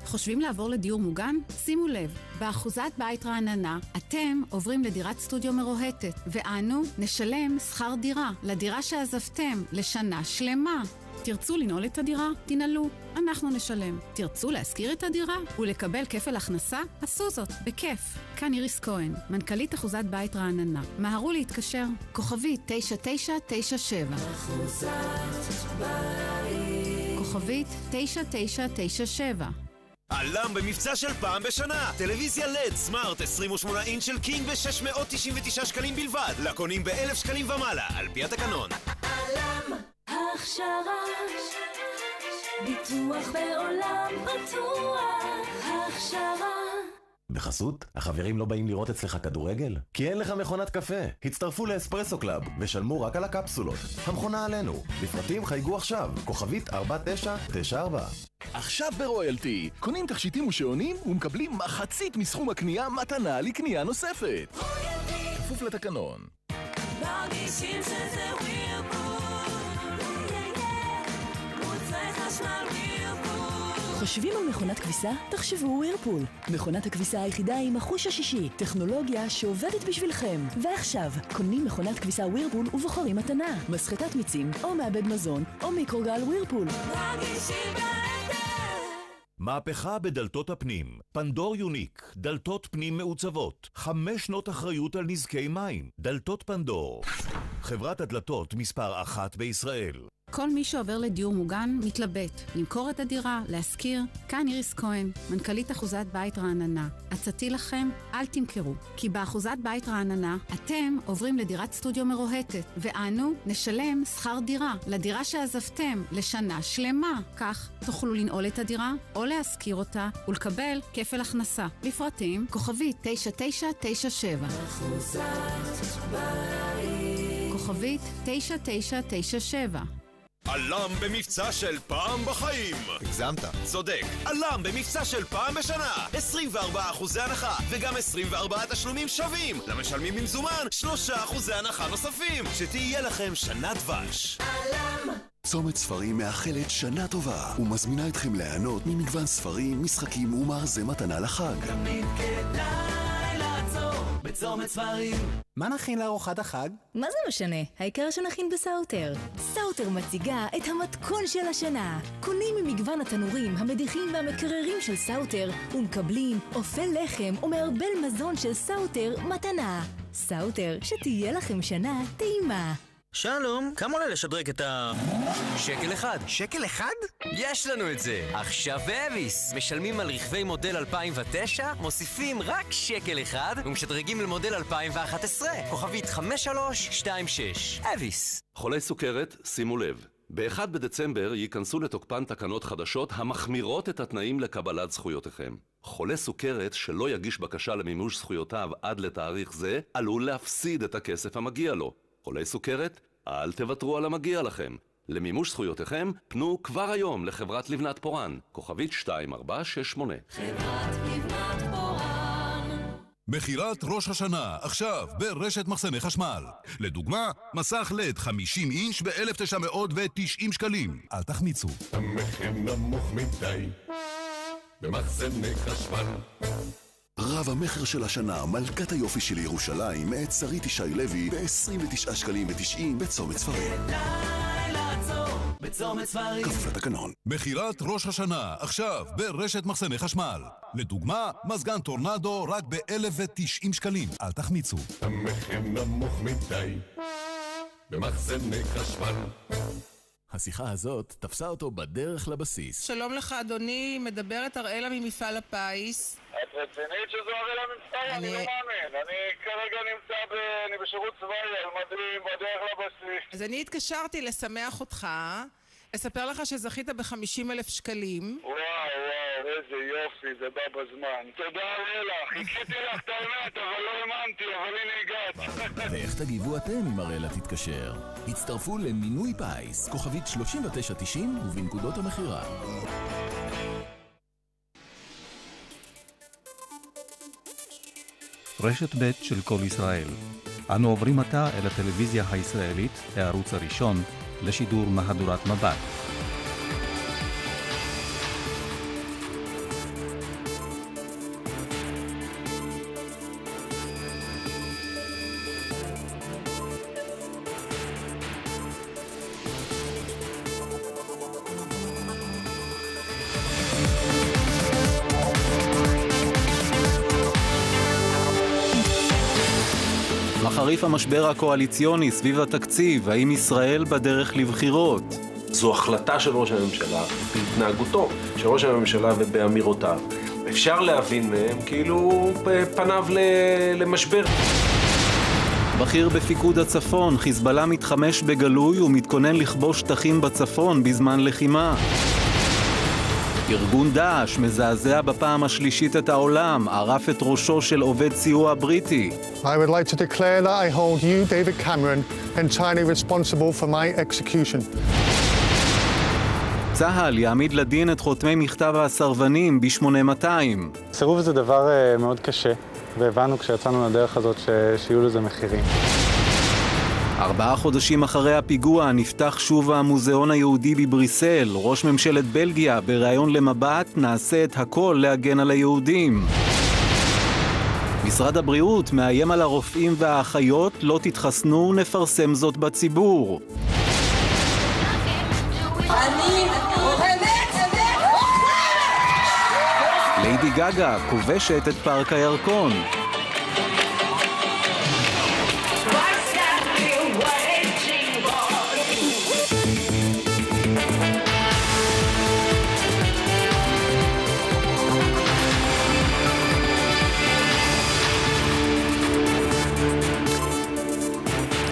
חושבים לעבור לדיור מוגן? שימו לב, באחוזת בית רעננה, אתם עוברים לדירת סטודיו מרוהטת, ואנו נשלם שכר דירה לדירה שעזבתם לשנה שלמה. תרצו לנעול את הדירה? תנעלו, אנחנו נשלם. תרצו להשכיר את הדירה ולקבל כפל הכנסה? עשו זאת, בכיף. כאן איריס כהן, מנכ"לית אחוזת בית רעננה. מהרו להתקשר, כוכבי 9997. כוכבית 9997. עלם במבצע של פעם בשנה. טלוויזיה לד סמארט 28 אינץ' של קינג ב-699 שקלים בלבד. לקונים ב-1,000 שקלים ומעלה, על פי התקנון. הכשרה, ביטוח בעולם בטוח, הכשרה. בחסות, החברים לא באים לראות אצלך כדורגל? כי אין לך מכונת קפה. הצטרפו לאספרסו קלאב, ושלמו רק על הקפסולות. המכונה עלינו. לפרטים חייגו עכשיו, כוכבית 4994. עכשיו ברויאלטי, קונים תכשיטים ושעונים ומקבלים מחצית מסכום הקנייה מתנה לקנייה נוספת. כפוף לתקנון. מרגישים שזה ווירפול, מוצרי חשמל ווירפול. חושבים על מכונת כביסה? תחשבו ווירפול. מכונת הכביסה היחידה עם החוש השישי, טכנולוגיה שעובדת בשבילכם. ועכשיו, קונים מכונת כביסה ווירפול ובוחרים מתנה. מסחטת מיצים, או מעבד מזון, או מיקרוגל ווירפול. מרגישים מהפכה בדלתות הפנים. פנדור יוניק, דלתות פנים מעוצבות. חמש שנות אחריות על נזקי מים. דלתות פנדור. חברת הדלתות מספר אחת בישראל. כל מי שעובר לדיור מוגן מתלבט, למכור את הדירה, להשכיר. כאן איריס כהן, מנכ"לית אחוזת בית רעננה. עצתי לכם, אל תמכרו. כי באחוזת בית רעננה, אתם עוברים לדירת סטודיו מרוהטת, ואנו נשלם שכר דירה לדירה שעזבתם לשנה שלמה. כך תוכלו לנעול את הדירה, או להשכיר אותה, ולקבל כפל הכנסה. לפרטים, כוכבית 9997. אחוזת בית. כוכבית 9997. עלם במבצע של פעם בחיים! הגזמת. צודק. עלם במבצע של פעם בשנה! 24 אחוזי הנחה, וגם 24 תשלומים שווים! למשלמים במזומן, 3 אחוזי הנחה נוספים! שתהיה לכם שנה דבש! עלם! צומת ספרים מאחלת שנה טובה ומזמינה אתכם ליהנות ממגוון ספרים, משחקים ומארזי מתנה לחג. תמיד כדאי בצומת ספרים. מה נכין לארוחת החג? מה זה משנה? העיקר שנכין בסאוטר. סאוטר מציגה את המתכון של השנה. קונים ממגוון התנורים, המדיחים והמקררים של סאוטר, ומקבלים אופה לחם ומערבל מזון של סאוטר מתנה. סאוטר, שתהיה לכם שנה טעימה. שלום, כמה עולה לשדרג את ה... שקל אחד. שקל אחד? יש לנו את זה! עכשיו באביס! משלמים על רכבי מודל 2009, מוסיפים רק שקל אחד, ומשדרגים למודל 2011. כוכבית 5326. אביס. חולי סוכרת, שימו לב. ב-1 בדצמבר ייכנסו לתוקפן תקנות חדשות המחמירות את התנאים לקבלת זכויותיכם. חולה סוכרת שלא יגיש בקשה למימוש זכויותיו עד לתאריך זה, עלול להפסיד את הכסף המגיע לו. חולי סוכרת, אל תוותרו על המגיע לכם. למימוש זכויותיכם, פנו כבר היום לחברת לבנת פורן, כוכבית 2468. חברת לבנת פורן. מכירת ראש השנה, עכשיו, ברשת מחסני חשמל. לדוגמה, מסך לד 50 אינץ' ב-1990 שקלים. אל תחמיצו. המחיר נמוך מדי, במחסני חשמל. רב המכר של השנה, מלכת היופי של ירושלים, מאת שרית ישי לוי, ב-29 שקלים ו-90 בצומת ספרים. בצומת ספרים. כפוף לתקנון. מכירת ראש השנה, עכשיו, ברשת מחסני חשמל. לדוגמה, מזגן טורנדו רק ב-1,090 שקלים. אל תחמיצו. המחיר נמוך מדי, במחסני חשמל. השיחה הזאת תפסה אותו בדרך לבסיס. שלום לך, אדוני, מדברת אראלה ממפעל הפיס. את רצינית שזו הרי מצטער? אני לא מאמין. אני כרגע נמצא ב... אני בשירות צבאי על מדים בדרך לבסיס. אז אני התקשרתי לשמח אותך, לספר לך שזכית ב-50 אלף שקלים. וואו, וואו, איזה יופי, זה בא בזמן. תודה אראלה, חיכיתי לך את האמת, אבל לא האמנתי, אבל הנה הגעת. ואיך תגיבו אתם אם אראלה תתקשר? הצטרפו למינוי פיס, כוכבית 3990 ובנקודות המכירה. רשת ב' של כל ישראל. אנו עוברים עתה אל הטלוויזיה הישראלית, הערוץ הראשון, לשידור מהדורת מבט. מחריף המשבר הקואליציוני סביב התקציב, האם ישראל בדרך לבחירות? זו החלטה של ראש הממשלה בהתנהגותו של ראש הממשלה ובאמירותיו. אפשר להבין מהם כאילו פניו למשבר. בכיר בפיקוד הצפון, חיזבאללה מתחמש בגלוי ומתכונן לכבוש שטחים בצפון בזמן לחימה. ארגון דאעש מזעזע בפעם השלישית את העולם, ערף את ראשו של עובד סיוע בריטי. I would like to declare that I hold you, David Cameron, entirely responsible for my execution. צה"ל יעמיד לדין את חותמי מכתב הסרבנים ב-8200. סירוב זה דבר uh, מאוד קשה, והבנו כשיצאנו לדרך הזאת ש... שיהיו לזה מחירים. ארבעה חודשים אחרי הפיגוע נפתח שוב המוזיאון היהודי בבריסל. ראש ממשלת בלגיה, בריאיון למבט, נעשה את הכל להגן על היהודים. משרד הבריאות מאיים על הרופאים והאחיות, לא תתחסנו, נפרסם זאת בציבור. ליידי גגה כובשת את פארק הירקון.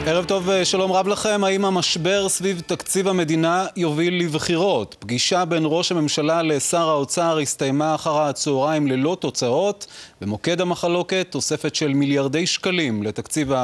ערב טוב, שלום רב לכם. האם המשבר סביב תקציב המדינה יוביל לבחירות? פגישה בין ראש הממשלה לשר האוצר הסתיימה אחר הצהריים ללא תוצאות. במוקד המחלוקת תוספת של מיליארדי שקלים לתקציב